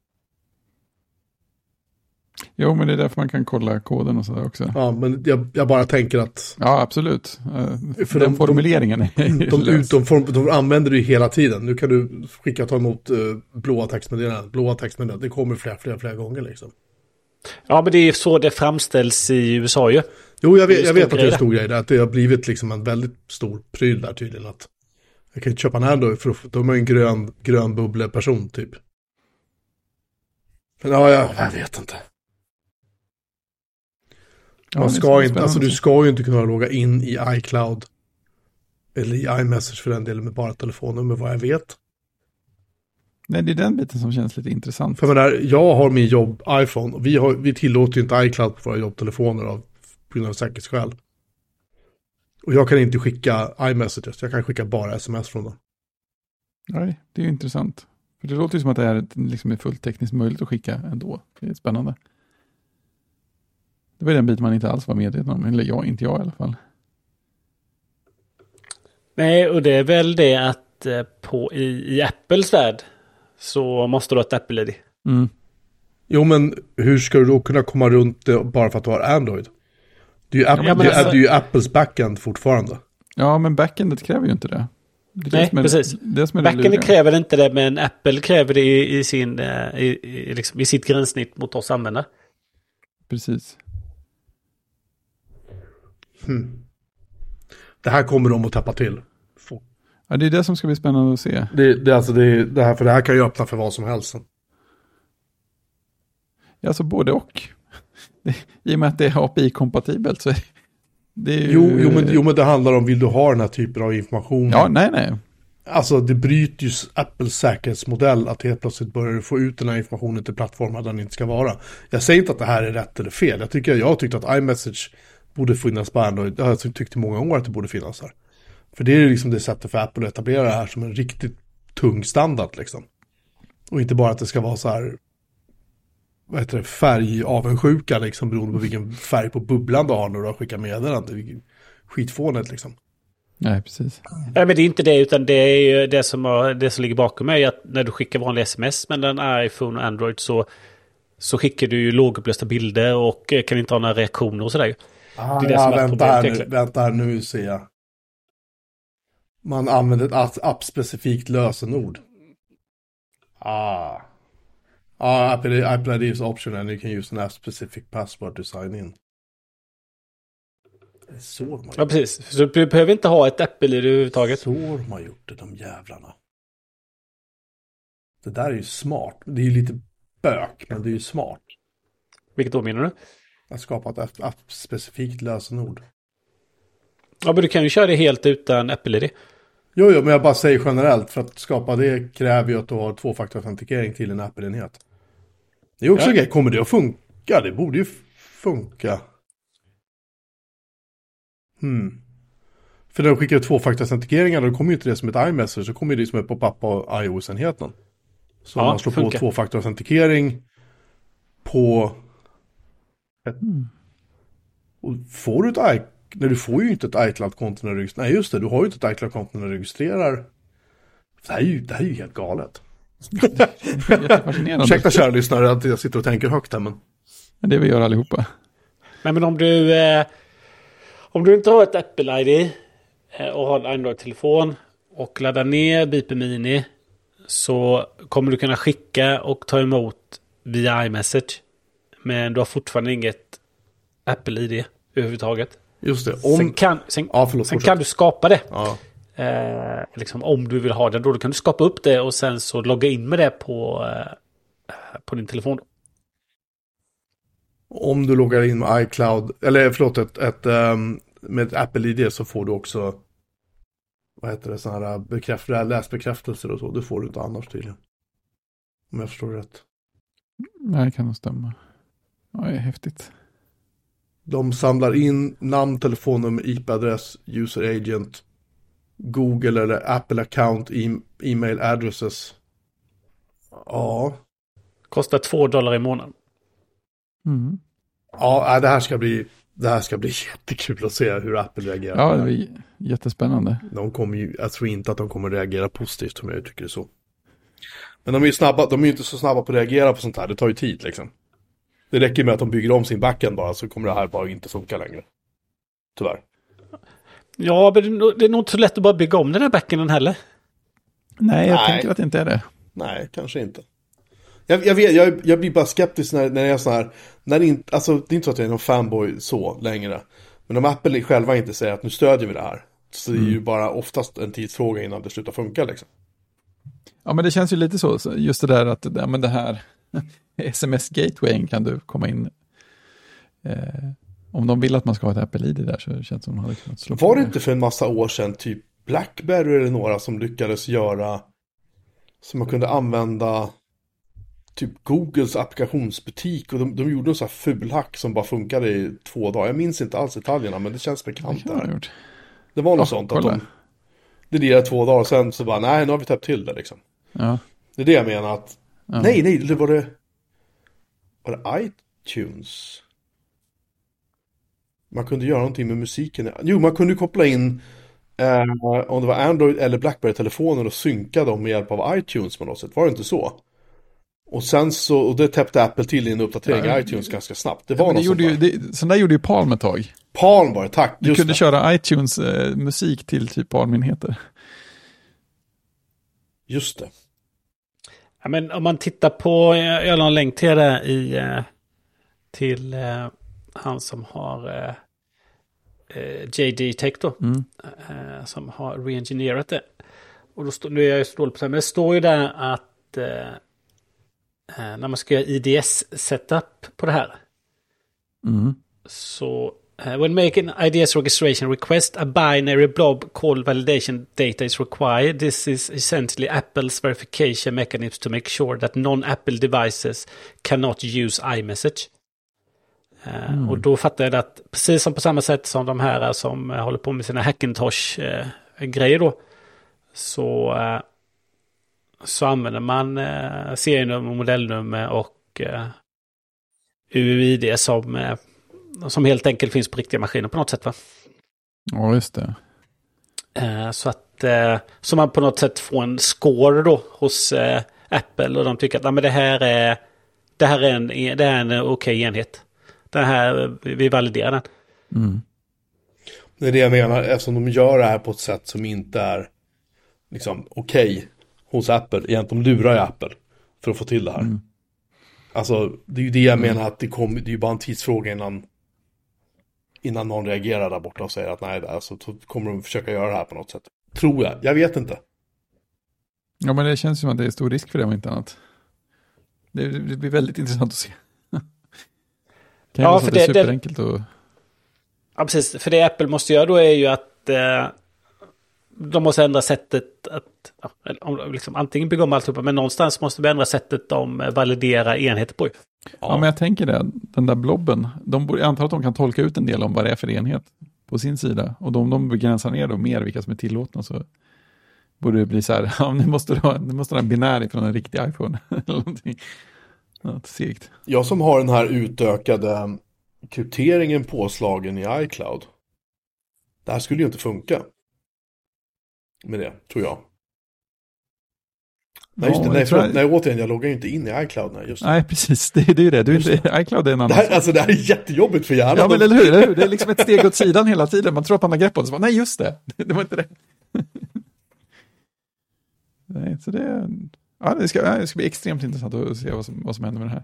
Jo, men det är därför man kan kolla koden och sådär också. Ja, men jag, jag bara tänker att Ja, absolut. Eh, För den de- formuleringen är de, lös. ut, de, form, de använder ju hela tiden. Nu kan du skicka och ta emot uh, blåa textmeddelanden, blåa textmeddelanden, det kommer flera, flera, flera gånger liksom. Ja, men det är så det framställs i USA ju. Jo, jag vet, jag vet att det är en stor grej, det, att det har blivit liksom en väldigt stor pryl där tydligen. Att jag kan inte köpa en Android för att- de är en grön, grön bubbleperson typ. Men ja, jag, jag vet inte. Man ska inte, alltså du ska ju inte kunna logga in i iCloud. Eller i iMessage för den delen med bara telefonnummer vad jag vet. Nej, det är den biten som känns lite intressant. För jag menar, jag har min jobb iPhone och vi, har, vi tillåter ju inte iCloud på våra jobbtelefoner av, på grund av säkerhetsskäl. Och jag kan inte skicka iMessages, jag kan skicka bara sms från dem. Nej, det är ju intressant. För det låter ju som att det är, liksom är fullt tekniskt möjligt att skicka ändå. Det är spännande. Det var den biten man inte alls var medveten om, eller jag, inte jag i alla fall. Nej, och det är väl det att eh, på, i, i Apples värld så måste du ha ett Apple-ID. Mm. Jo, men hur ska du då kunna komma runt det bara för att du har Android? Det är ju, Apple, Ja, det, är, alltså- det är ju Apples backend fortfarande. Ja, men backendet kräver ju inte det. det Nej, är, precis. Det som är det Backenden luriga. kräver inte det, men Apple kräver det i, i, sin, eh, i, i, liksom, i sitt gränssnitt mot oss användare. Precis. Hmm. Det här kommer de att täppa till. Få- Ja, det är det som ska bli spännande att se. Det, det, alltså det, det här, för det här kan ju öppna för vad som helst. Ja, Alltså både och. [laughs] I och med att det är API-kompatibelt så [laughs] det är ju... Jo, jo, men, jo, men det handlar om, vill du ha den här typen av information? Ja, nej, nej. Alltså det bryter ju Apples säkerhetsmodell att helt plötsligt börjar få ut den här informationen till plattformar där den inte ska vara. Jag säger inte att det här är rätt eller fel. Jag tycker jag har tyckt att iMessage borde finnas på Android. Jag har tyckt i många år att det borde finnas här. För det är ju liksom det sättet för Apple att etablera det här som en riktigt tung standard liksom. Och inte bara att det ska vara så här vad heter det, färgavundsjuka liksom beroende på vilken färg på bubblan du har när du har skickat meddelande. Skitfånigt liksom. Nej, precis. Nej, men det är inte det, utan det är ju det som, har, det som ligger bakom mig. Att när du skickar vanliga sms mellan iPhone och Android så, så skickar du ju lågupplösta bilder och eh, kan inte ha några reaktioner och sådär. Ah, det är det ja, som är vänta, här nu, vänta här nu ser jag. Man använder ett app- appspecifikt lösenord. Ah. Ah, Apple, Apple ID is optional and you can use an app-specific password to sign in. Det är så de har Ja, precis. Så du behöver inte ha ett Apple i det överhuvudtaget. Så de har gjort det, de jävlarna. Det där är ju smart. Det är ju lite bök, men det är ju smart. Vilket då menar du? Att skapa ett app- app-specifikt lösenord. Ja, men du kan ju köra det helt utan Apple-ID. Jo, jo, men jag bara säger generellt, för att skapa det kräver ju att du har tvåfaktorautentikering till en Apple-enhet. Det är också Ja. grej, kommer det att funka? Det borde ju funka. Hmm. För när du skickar tvåfaktorautentikeringar, då kommer ju inte det som ett iMessage, så kommer det som ett pop-up på iOS-enheten. Så Ja, man slår på funkar. tvåfaktorautentikering på... Ett... Mm. Och får du ett i... Nej, du får ju inte ett iCloud-konto när du registrerar. Nej, just det, du har ju inte ett iCloud-konto när du registrerar. Det här är ju, det här är ju helt galet. Ursäkta kära lyssnare att jag sitter och tänker högt här, men... Men det vi gör allihopa. Nej, men om du... Eh, om du inte har ett Apple-ID eh, och har en Android-telefon och laddar ner Beeper Mini så kommer du kunna skicka och ta emot via iMessage. Men du har fortfarande inget Apple-ID överhuvudtaget. Just det, Sen, om... kan, sen, Ja, förlåt, sen kan du skapa det. Ja. Eh, liksom om du vill ha det då, då kan du skapa upp det och sen så logga in med det på, eh, på din telefon. Om du loggar in med iCloud, eller förlåt, ett, ett, ehm, med ett Apple-ID så får du också, vad heter det, sådana här bekräft, läsbekräftelser och så. Det får du inte annars tydligen. Om jag förstår rätt. Nej, det kan nog stämma. Ja, det är häftigt. De samlar in namn, telefonnummer, IP-adress, user agent, Google eller Apple account, e- e-mail addresses. Ja, Kostar två dollar i månaden. Mm. ja, nej, det här ska bli, det här ska bli [laughs] jättekul att se hur Apple reagerar. Ja, det j- jättespännande. De kommer ju, jag tror inte att de kommer reagera positivt om jag uttrycker det så. Men de är ju snabba, de är ju inte så snabba på att reagera på sånt här, det tar ju tid liksom. Det räcker med att de bygger om sin backend bara så kommer det här bara inte funka längre. Tyvärr. Ja, men det är nog- inte så lätt att bara bygga om den här backenden heller. Nej, jag Nej. tänker att det inte är det. Nej, kanske inte. Jag, jag, vet, jag, jag blir bara skeptisk när, när jag är så här, när det inte, alltså det är inte så att jag är någon fanboy så längre. Men om Apple själva inte säger att nu stödjer vi det här. Så det är ju bara oftast en tidsfråga innan det slutar funka liksom. Ja, men det känns ju lite så, så just det där att ja, men det här [laughs] sms-gatewayen kan du komma in. Eh, om de vill att man ska ha ett Apple-ID där så känns det som att de hade kunnat slå på Var det inte för en massa år sedan typ Blackberry eller några som lyckades göra som man kunde använda typ Googles applikationsbutik och de, de gjorde en sån här fulhack som bara funkade i två dagar. Jag minns inte alls detaljerna men det känns Det bekant kan de ha där. gjort. Det var något Ja, sånt att kolla. de det lirade två dagar och sen så bara nej nu har vi täppt till det liksom. Ja, Det är det jag menar att ja. nej nej det var det var det iTunes? Man kunde göra någonting med musiken. Jo, man kunde koppla in eh, om det var Android eller Blackberry-telefoner och synka dem med hjälp av iTunes på något sätt. Var det inte så? Och sen så, och det täppte Apple till i en uppdatering Ja, i iTunes ganska snabbt. Det var det något gjorde sånt ju, där. det, sån där gjorde ju Palm ett tag. Palm var det, tack. Du kunde det. köra iTunes-musik till typ Palm-enheter. Just det. Ja, men om man tittar på, jag la en länk till det i, eh, till eh, han som har eh, eh, JD Tech då, Mm. eh, som har reengineerat det. Och då står, nu är jag ju så dålig på det här, men det står ju där att eh, när man ska göra IDS-setup på det här Mm. så Uh, when making IDS registration request, a binary blob called validation data is required. This is essentially Apple's verification mechanism to make sure that non-Apple devices cannot use iMessage. Uh, Mm. Och då fattar jag att precis som på samma sätt som de här som uh, håller på med sina Hackintosh-grejer då. Så, så använder man serienummer, modellnummer och UUID som, som helt enkelt finns på riktiga maskiner på något sätt va? Ja, just det. Uh, så att uh, så man på något sätt får en score då hos uh, Apple och de tycker att ah, men det här är det här är en, det här är en okej okay enhet. Det här, vi validerar den. Mm. Det är det jag menar, eftersom de gör det här på ett sätt som inte är liksom okej okay hos Apple. Egentligen de lurar ju Apple för att få till det här. Mm. Alltså, det är ju det jag menar att det kommer, det är ju bara en tidsfråga innan innan någon reagerar där borta och säger att nej, alltså, så kommer de försöka göra det här på något sätt. Tror jag, jag vet inte. Ja, men det känns som att det är stor risk för det om inte annat. Det, det blir väldigt intressant att se. kan [laughs] ja, för det, är superenkelt och... Ja, precis. För det Apple måste göra då är ju att eh, de måste ändra sättet att, ja, liksom, antingen bygga om alltihopa, men någonstans måste vi ändra sättet de validerar enheter på. Ja. ja, men jag tänker det, den där blobben, de, jag antar att de kan tolka ut en del om vad det är för enhet på sin sida. Och om de begränsar ner då mer vilka som är tillåtna så borde det bli så här, [laughs] ja, nu måste du ha, nu måste ha en binär från en riktig iPhone. [laughs] Något segt. Jag som har den här utökade krypteringen påslagen i iCloud. Det här skulle ju inte funka. Med det, tror jag. Nej, just det. Nej, förlåt. Nej, återigen, jag loggar ju inte in i iCloud. Nej, just det. nej precis. Det, det är ju det. Du är inte, iCloud är en annan det här, Alltså det här är jättejobbigt för hjärnan. Ja, men eller hur, eller hur? Det är liksom ett steg åt sidan hela tiden. Man tror att man har grepp om det. Så bara, nej, just det. [laughs] Det var inte det. [laughs] nej, så det, ja, det, ska, det ska bli extremt intressant att se vad som, vad som händer med det här.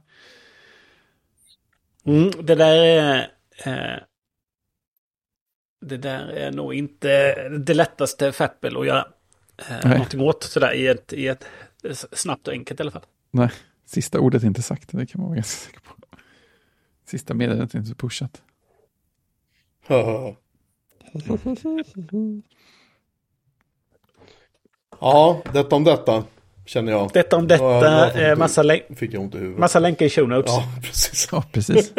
Mm, det där är... Eh, det där är nog inte det lättaste för Apple att göra eh, någonting åt sådär i ett, i ett snabbt och enkelt i alla fall. Nej, sista ordet är inte sagt, det kan man vara ganska säker på. Sista meddelandet är inte pushat. [laughs] ja, detta om detta. Känner jag. Detta om detta, ja, eh, massa, län fick jag ont i huvudet. massa länkar i show notes. Ja, [laughs] precis. Ja, precis.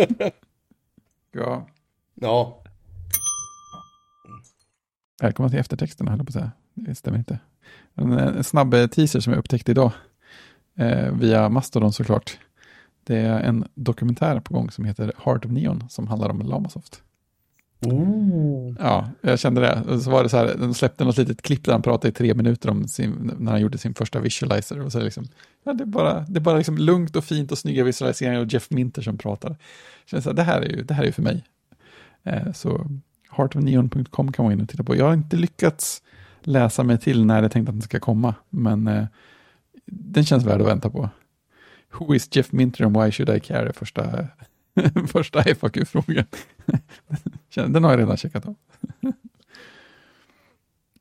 [laughs] ja. Ja. Välkomna till eftertexterna, höll jag på att säga. Det stämmer inte. En, snabb teaser som jag upptäckte idag, eh, via Mastodon såklart. Det är en dokumentär på gång som heter Heart of Neon, som handlar om Lamasoft. Ooh. Ja, jag kände det. Så var det så här, de släppte något litet klipp där han pratade i tre minuter om sin, när han gjorde sin första visualizer. Och så liksom, ja, det är bara, det är bara liksom lugnt och fint och snygga visualiseringar och Jeff Minter som pratar. Känns så här, det här är ju det här är för mig. Eh, så heartofneon.com kan man in och titta på. Jag har inte lyckats läsa mig till när jag tänkt att den ska komma, men eh, den känns värd att vänta på. Who is Jeff Minter and why should I care? Första, [laughs] första FAQ-frågan. [laughs] den har jag redan checkat av. [laughs]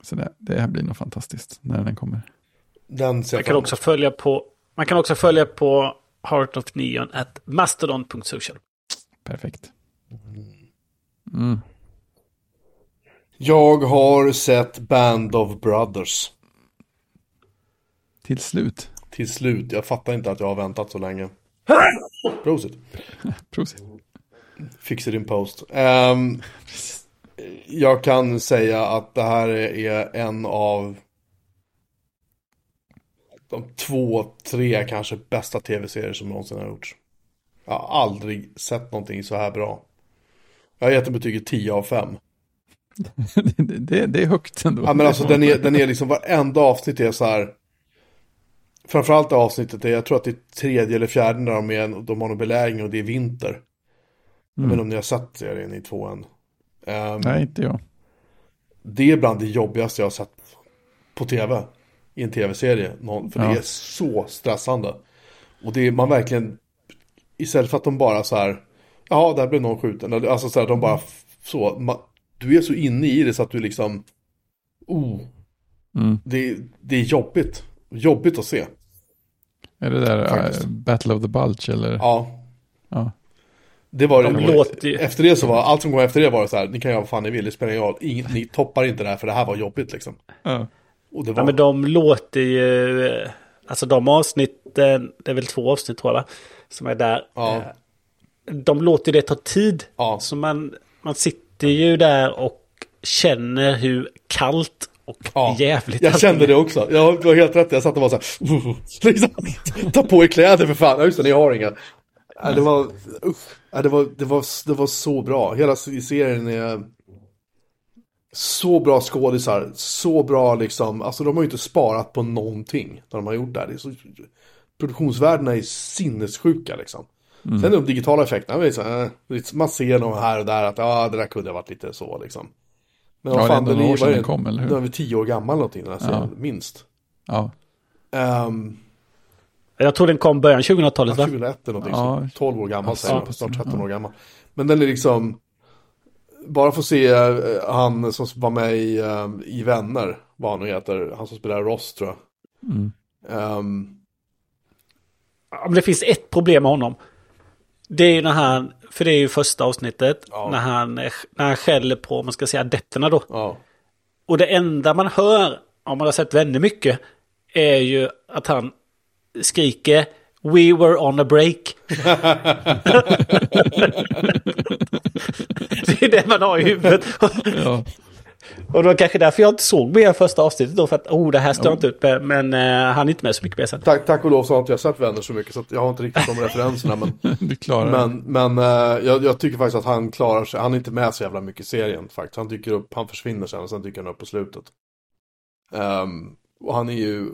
Så det, det här blir nog fantastiskt när den kommer. Den man, kan också följa på, man kan också följa på Heart of Neon at mastodon.social. Perfekt. Mm. Jag har sett Band of Brothers. Till slut. Till slut. Jag fattar inte att jag har väntat så länge. Prosit. [laughs] Prosit. Fix it in post. Um, jag kan säga att det här är en av de två, tre kanske bästa tv-serier som någonsin har gjorts. Jag har aldrig sett någonting så här bra. Jag har gett den betyget 10 av 5. Det, [laughs] det, det, är högt ändå. Ja men alltså den är, den är liksom, varenda avsnitt är så här. Framförallt det avsnittet, är, jag tror att det är tredje eller fjärde när de, är, de har någon belägring och det är vinter. Mm. Jag vet inte om ni har sett serien i tvåan. Um, Nej, inte jag. Det är bland det jobbigaste jag har sett på tv. I en tv-serie. För ja. det är så stressande. Och det är man verkligen, istället för att de bara så här, ja där blev någon skjuten. Alltså så här, de bara så, man, du är så inne i det så att du liksom, oh, mm. det, det är jobbigt. Jobbigt att se. Är det där uh, Battle of the Bulge eller? Ja. ja. Det var De det. låter Efter det så var allt som kom efter det var så här, ni kan göra vad fan ni vill, det spelar ingen roll. Ni toppar inte det här för det här var jobbigt liksom. Ja. Och det var... Ja, men de låter ju... eh, Alltså de avsnitten, det är väl två avsnitt tror jag, va? som är där. Ja. Eh, De låter det ta tid. Ja. Så man, man sitter ju där och känner hur kallt och Ja, jävligt jag kände det också. Jag du har helt rätt, jag satt och var så här, [laughs] ta på er kläder för fan. Ja, just det, ni har inga. Ja, det var. Ja, det var, det var, det var så bra. Hela serien är så bra skådisar, så bra liksom, alltså de har ju inte sparat på någonting när de har gjort det här. Det är så, produktionsvärdena är sinnessjuka liksom. Sen de digitala effekterna, så här, man ser dem här och där att ja, det där kunde ha varit lite så liksom. Men Ja, vad det är fan, ändå några år sedan den kom, eller hur? Den är väl tio år gammal någonting den här serien, Ja. minst. Ja. Um, Jag tror den kom början 2000-talet va? 2001 eller någonting, Ja. så 12 år gammal, Ja, snart pass, 13 ja. år gammal. Men den är liksom, bara få se eh, han som var med i, eh, i Vänner, vad han nu heter, han som spelar Ross tror jag. Mm. Ja, men det finns ett problem med honom. Det är ju när han, för det är ju första avsnittet, Ja. när, han, när han skäller på, om man ska säga adepterna då. ja. Och det enda man hör, om man har sett vänner mycket, är ju att han skriker We were on a break. [laughs] det är det man har i huvudet. Ja. Och det var kanske därför jag inte såg mer första avsnittet då, för att oh, det här står inte ut med, men eh, han är inte med så mycket mer sen. Tack, tack och lov så har inte jag sett Vänner så mycket så att jag har inte riktigt de referenserna men [laughs] Du klarar. Men, men eh, jag, jag tycker faktiskt att han klarar sig, han är inte med så jävla mycket i serien faktiskt. Han dyker upp, han försvinner sen och sen dyker han upp på slutet. Ehm, och han är ju,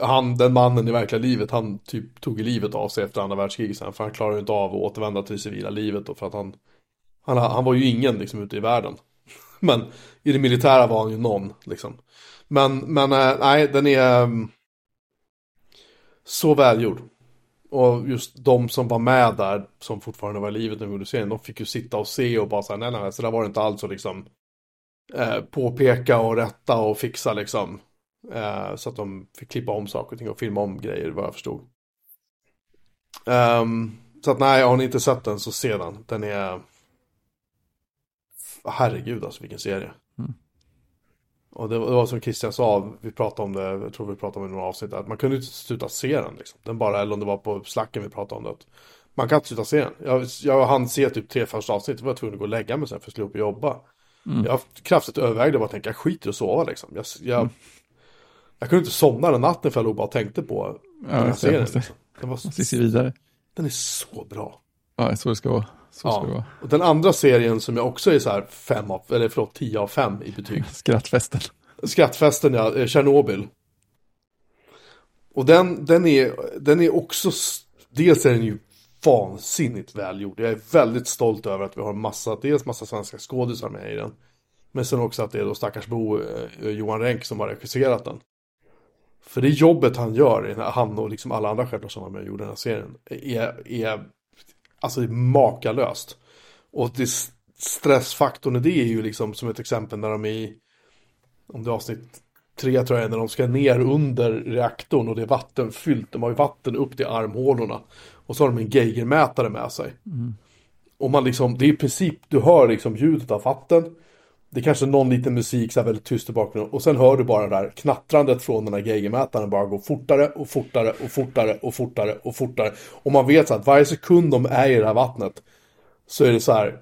han, den mannen i verkliga livet, han typ tog livet av sig efter andra världskriget sen. För han klarar ju inte av att återvända till det civila livet och för att han, han, han var ju ingen liksom ute i världen. [laughs] Men i det militära var han ju någon liksom. Men, men eh, nej, den är mm, så välgjord. Och just de som var med där, som fortfarande var i livet när vi gjorde serien, de fick ju sitta och se och bara säga nej, nej, så där var det inte alls att liksom eh, påpeka och rätta och fixa liksom. Eh, så att de fick klippa om saker och ting och filma om grejer, vad jag förstod. Um, så att nej, har ni inte sett den så se den. Den är... Herregud alltså, vilken serie. Mm. Och det var, det var som Christian sa, vi pratade om det, jag tror vi pratade om det i några avsnitt, att man kunde inte sluta se den liksom. Den bara, eller om det var på slacken vi pratade om det. Man kan inte sluta se den. Jag, jag hann se typ tre första avsnitt, jag var tvungen att gå och lägga mig sen för att jag och jobba. Mm. Jag kraftigt övervägde bara att tänka, jag skiter att sova liksom. Jag, jag, jag kunde inte somna den natten för jag låg bara och tänkte på den här jag ser, serien. Liksom. Den, var, se vidare. den är så bra. Ja, så det ska vara. Så ska det Ja. vara. Och den andra serien som jag också är så här fem av, eller förlåt, tio av fem i betyg. [laughs] Skrattfesten. Skrattfesten, ja, eh, Tjernobyl. Och den, den, är, den är också, dels är den ju vansinnigt välgjord. Jag är väldigt stolt över att vi har massa, dels massa svenska skådisar med i den. Men sen också att det är då stackars Bo, eh, Johan Renck som har regisserat den. För det jobbet han gör, han och liksom alla andra självklart som var med och gjorde den här serien, är, är alltså makalöst. Och det, stressfaktorn i det är ju liksom som ett exempel när de är i, om det är avsnitt tre tror jag, när de ska ner under reaktorn och det är vattenfyllt. De har ju vatten upp till armhålorna. Och så har de en geigermätare med sig. Och man liksom, det är i princip, du hör liksom ljudet av vatten. Det är kanske någon liten musik så här väldigt tyst i bakgrunden. Och sen hör du bara det där knattrandet från den här geigermätaren bara gå fortare och fortare och fortare och fortare och fortare. Och man vet så att varje sekund de är i det här vattnet så är det så här,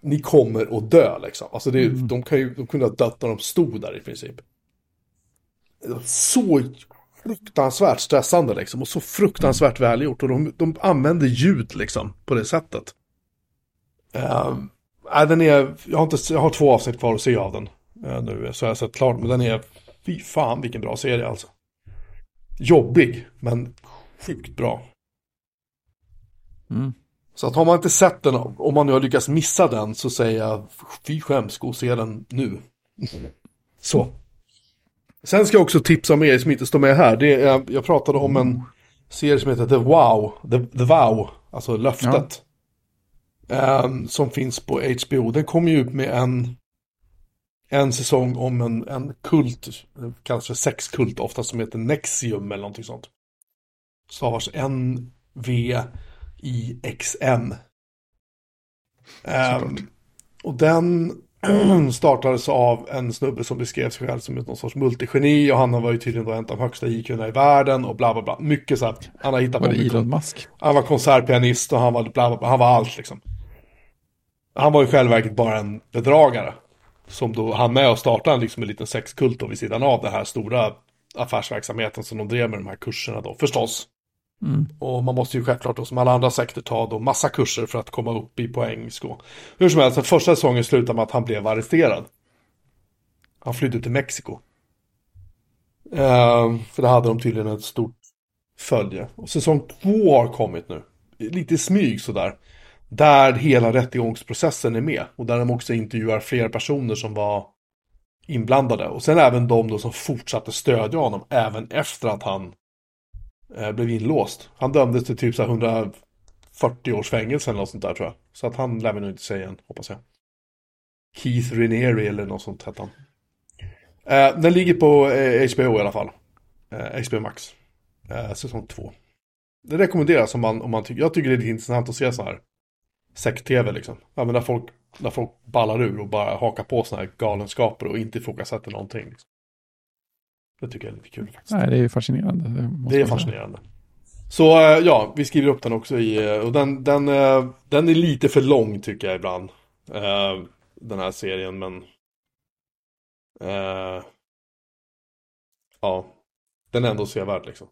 ni kommer att dö liksom. Alltså det, är- de, kan ju, de kunde ha dött när de stod där i princip. Det var så fruktansvärt stressande liksom och så fruktansvärt välgjort och de, de använder ljud liksom på det sättet. Um, nej, den är, jag har, inte, jag har två avsnitt kvar att se av den eh, nu så jag har sett klart men den är, fy fan vilken bra serie alltså. Jobbig men sjukt bra. Mm. Så att har man inte sett den, om man nu har lyckats missa den, så säger jag fy skäms, gå och se den nu. [laughs] Så. Sen ska jag också tipsa om er som inte står med här. Det är, jag pratade om en serie som heter The Wow, The, The Vow, alltså löftet. Ehm, som finns på HBO. Den kom ju ut med en, en säsong om en, en kult, det kallas för sexkult ofta, som heter Nexium eller någonting sånt. Stavas N-V-I-X-M. Um, och den [clears throat] startades av en snubbe som beskrev sig själv som någon sorts multigeni och han var ju tydligen då en av de högsta IQna i världen och bla bla bla. Mycket så att han har hittat Var på det mycket. Elon Musk? Han var konsertpianist och han var bla bla bla. Han var allt liksom. Han var ju själv verket bara en bedragare. Som då han med och startade liksom en liten sexkult då vid sidan av den här stora affärsverksamheten som de drev med de här kurserna då förstås. Mm. Och man måste ju självklart då som alla andra sekter ta då massa kurser för att komma upp i poäng. Så. Hur som helst, den första säsongen slutade med att han blev arresterad. Han flydde till Mexiko. Ehm, för det hade de tydligen ett stort följe. Och säsong två har kommit nu. Lite smyg sådär. Där hela rättegångsprocessen är med. Och där de också intervjuar fler personer som var inblandade. Och sen även de då som fortsatte stödja honom även efter att han eh, blev inlåst. Han dömdes till typ så 140 års fängelse eller något sånt där tror jag. Så att han lär vi nog inte säga än, hoppas jag. Keith Raniere eller något sånt hette han. Eh, den ligger på eh, HBO i alla fall. Eh, HBO Max. Eh, säsong 2. Det rekommenderas om man, om man tycker, jag tycker det är lite intressant att se så här sekt-tv liksom. Ja, men när folk, när folk ballar ur och bara hakar på såna här galenskaper och inte ifrågasätter någonting. Liksom. Det tycker jag är lite kul faktiskt. Nej, det är fascinerande. måste Det är fascinerande. Så eh, ja, vi skriver upp den också i, eh, och den, den, eh, den är lite för lång tycker jag ibland. Den här serien, men... Ja, den är ändå sevärd liksom.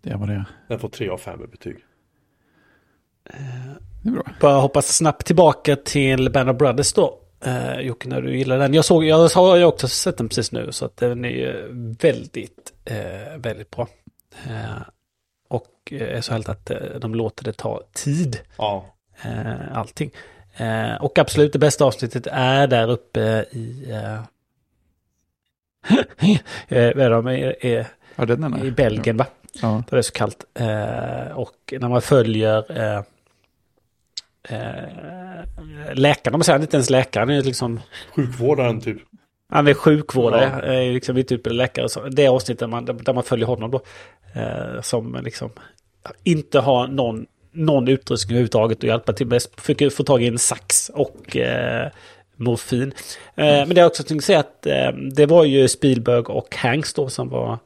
Det var det. Den får 3 av 5 i betyg. Det är bra. Bara hoppas snabbt tillbaka till Band of Brothers då. Uh, Jocke, när du gillar den. Jag såg, jag har ju också sett den precis nu, så att den är ju väldigt, eh, väldigt bra. Eh, och eh, är så härligt att eh, de låter det ta tid, Ja, eh, allting. Eh, och absolut det bästa avsnittet är där uppe i... Eh, [laughs] eh, är de? Är, är, Ja, den är I Belgien va? Ja. Där det är så kallt. Eh, och när man följer eh, läkaren, om man säger han inte ens läkare, han är liksom sjukvårdaren typ. han är sjukvårdare, ja. är liksom inte utbildad läkare. Så det avsnittet där man, där man följer honom då. Eh, som liksom inte har någon, någon utrustning överhuvudtaget och hjälpa till med. Försöker få tag i en sax och eh, morfin. Eh, men det är också att säga att eh, det var ju Spielberg och Hanks då som var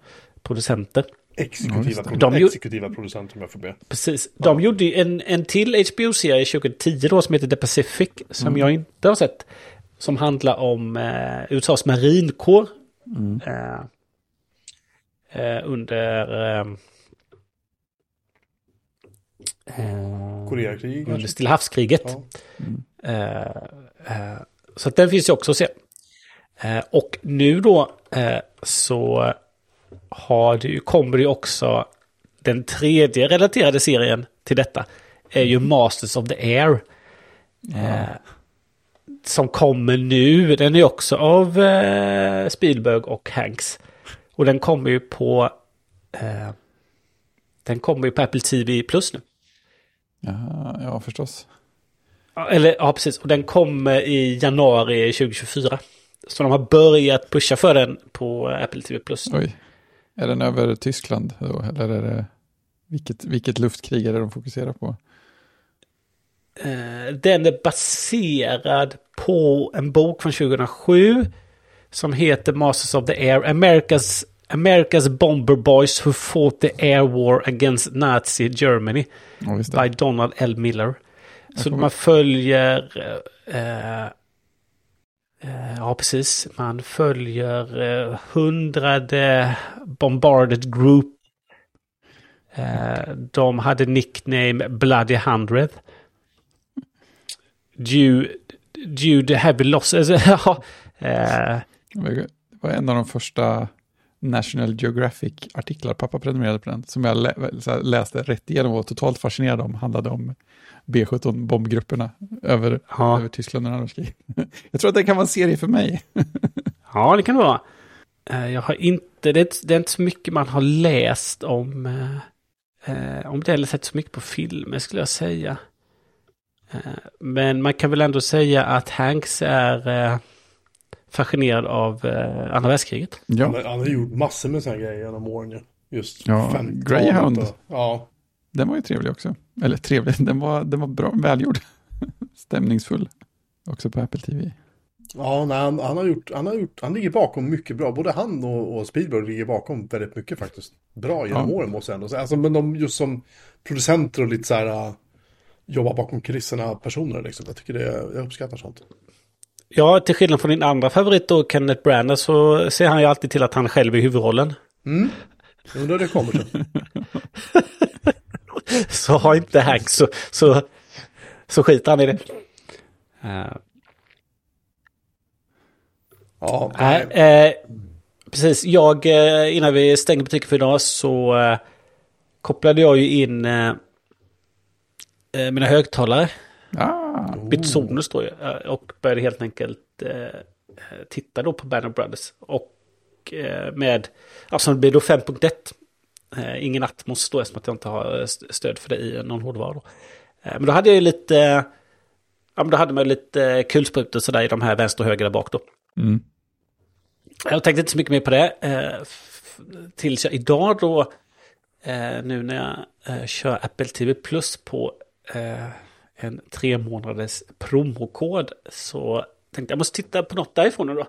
producenter. Exekutiva, produ- De exekutiva producenter om jag får be. Precis. De gjorde ju en, en till HBO-serie 2010 då som heter The Pacific. Som jag inte har sett. Som handlar om eh, USAs marinkår. Eh, eh, under... Eh, eh, Koreakrig under? Stilla havskriget. Ja. Eh, eh, så att den finns ju också att se. Eh, och nu då eh, så har det ju, kommer det ju också den tredje relaterade serien till detta. Är ju Masters of the Air. Eh, som kommer nu. Den är också av eh, Spielberg och Hanks. Och den kommer ju på... Eh, den kommer ju på Apple TV Plus nu. Ja, ja, förstås. Eller ja, precis. Och den kommer i januari 2024. Så de har börjat pusha för den på Apple TV Plus. Oj. Är den över Tyskland då? Eller är det... Vilket, vilket luftkrig är det de fokuserar på? Eh, Den är baserad på en bok från 2007. Som heter Masters of the Air. America's, America's Bomber Boys Who Fought the Air War Against Nazi Germany. Ja. By Donald L. Miller. Så man följer... Eh, Eh, ja, precis. Man följer eh, hundrade Bombarded Group. Eh, de hade nickname Bloody Hundred. Due, due to heavy losses. [laughs] Ja, eh, Det var en av de första National Geographic-artiklar, pappa prenumererade på den, som jag lä läste rätt igenom och var totalt fascinerad om, handlade om B-17-bombgrupperna över, Ja. över Tyskland under andra världskriget. [laughs] Jag tror att det kan vara en serie för mig. [laughs] Ja, det kan det vara. Eh, Jag har inte, det är inte, det är inte så mycket man har läst om, eh, eh, om det eller sett så mycket på filmer skulle jag säga. Eh, Men man kan väl ändå säga att Hanks är eh, fascinerad av eh, andra världskriget. Han, Ja, har- han har gjort massor med sådana grejer genom åren ju. Just Ja, 50-talet Greyhound. och- Ja, Den var ju trevlig också. Eller trevlig, den var, den var bra, välgjord. [laughs] Stämningsfull. Också på Apple TV. Ja, nej, han, han, har gjort, han, har gjort, han ligger bakom mycket bra. Både han och, och Spielberg ligger bakom väldigt mycket faktiskt. Bra genom Ja. åren måste jag ändå säga. Alltså, men de just som producenter och lite så här uh, jobbar bakom kulisserna personer liksom. Jag tycker det, jag uppskattar sånt. Ja, till skillnad från din andra favorit då, Kenneth Branagh, så ser han ju alltid till att han själv är huvudrollen. Mm. Undrar det kommer sig. [laughs] [laughs] Så har inte Hank så, så, så skiter han i det. Eh, Ja, Nej, nej. eh, precis. Jag, eh, innan vi stängde butiken för idag så eh, kopplade jag ju in mina högtalare. Ah, Bitsonus då ju. eh, Och började helt enkelt titta då på Banner Brothers. Och med, alltså det blir då 5.1. Eh, ingen Atmos då eftersom att jag inte har eh, st- stöd för det i någon hårdvara då. Eh, men då hade jag ju lite, ja men då hade man lite kulsprutor sådär i de här vänster och höger där bak då. mm. Jag tänkte inte så mycket mer på det. Eh, tills jag idag då, eh, nu när jag eh, kör Apple TV Plus på en tre månaders promokod, så tänkte jag måste titta på något därifrån då.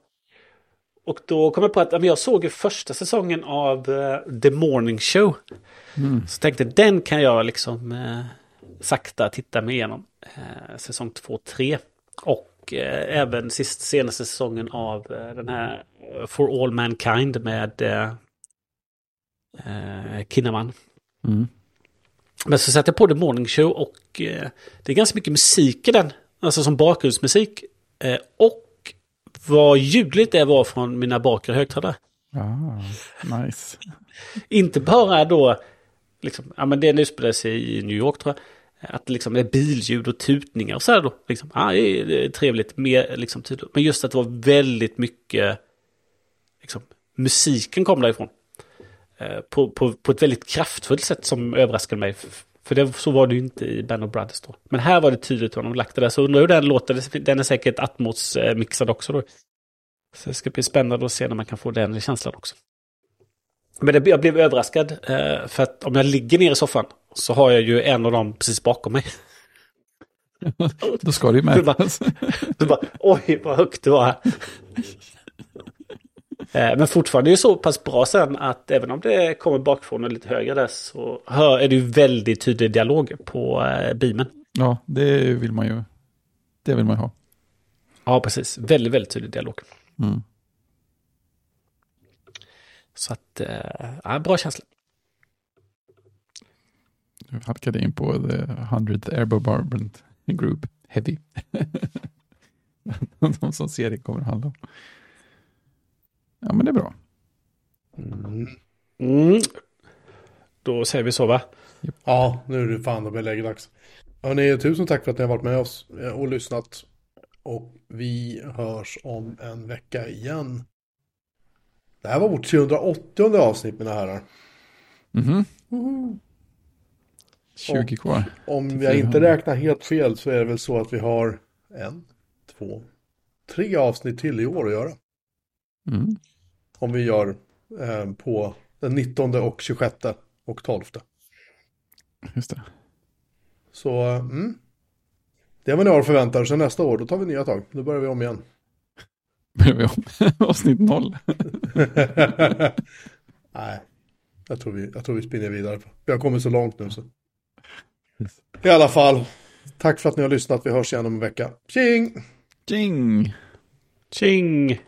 Och då kom jag på att jag såg ju första säsongen av eh, The Morning Show. Mm. Så tänkte den kan jag liksom eh, sakta titta mig igenom. Eh, säsong 2, 3. Och eh, även sist, senaste säsongen av eh, den här eh, For All Mankind med eh, Kinnaman. Mm. Men så satte jag på The Morning Show och det är ganska mycket musik i den. Alltså som bakgrundsmusik. Och vad ljudligt det var från mina bakre högtalare. Ah, nice. Inte bara då, liksom, ja men det utspelar sig i New York tror jag. Att liksom det är billjud och tutningar och så här då. Liksom, ja, är- det är trevligt, mer liksom tydligt. Men just att det var väldigt mycket, liksom, musiken kom därifrån. Eh, på, på, på ett väldigt kraftfullt sätt som överraskade mig. För det, så var det ju inte i Band of Brothers då. Men här var det tydligt hur de lagt det där. Så undrar hur den låter. Den är säkert Atmos-mixad också då. Så det ska bli spännande att se när man kan få den känslan också. Men det, jag blev överraskad. eh, För att om jag ligger ner i soffan så har jag ju en av dem precis bakom mig. [laughs] Då ska det ju Det bara- märkas. Så bara, oj vad högt det var här. [laughs] Eh, Men fortfarande är det så pass bra sen att även om det kommer bakifrån och lite högre där så hör, är det ju väldigt tydlig dialog på eh, beamen. Ja, det vill man ju. Det vill man ju ha. Ja, precis. Väldigt, väldigt tydlig dialog. Mm. Så att, eh, ja, bra känsla. Nu halkade in på The 100th Airbombardment Group Heavy. [laughs] De som serien kommer att handla om. Ja, men det är bra. Mm. Mm. Då säger vi så va? Ja, nu är det fan det blir läggdags. Hörni, tusen tack för att ni har varit med oss eh, och lyssnat. Och vi hörs om en vecka igen. Det här var vårt 380 avsnitt mina herrar. Mhm. 20 kvar. Om jag inte 400. räknar helt fel så är det väl så att vi har en, två, tre avsnitt till i år att göra. Mm. Om vi gör eh, på den 19 och 26 och 12. Just det. Så mm, det är vad ni har att förvänta er. Sen nästa år, då tar vi nya tag. Då börjar vi om igen. [laughs] Börjar vi om. [laughs] Avsnitt noll. [laughs] Nej, jag tror, vi, jag tror vi spinner vidare. Vi har kommit så långt nu så. I alla fall, tack för att ni har lyssnat. Vi hörs igen om en vecka. Tjing! Jing! Tjing!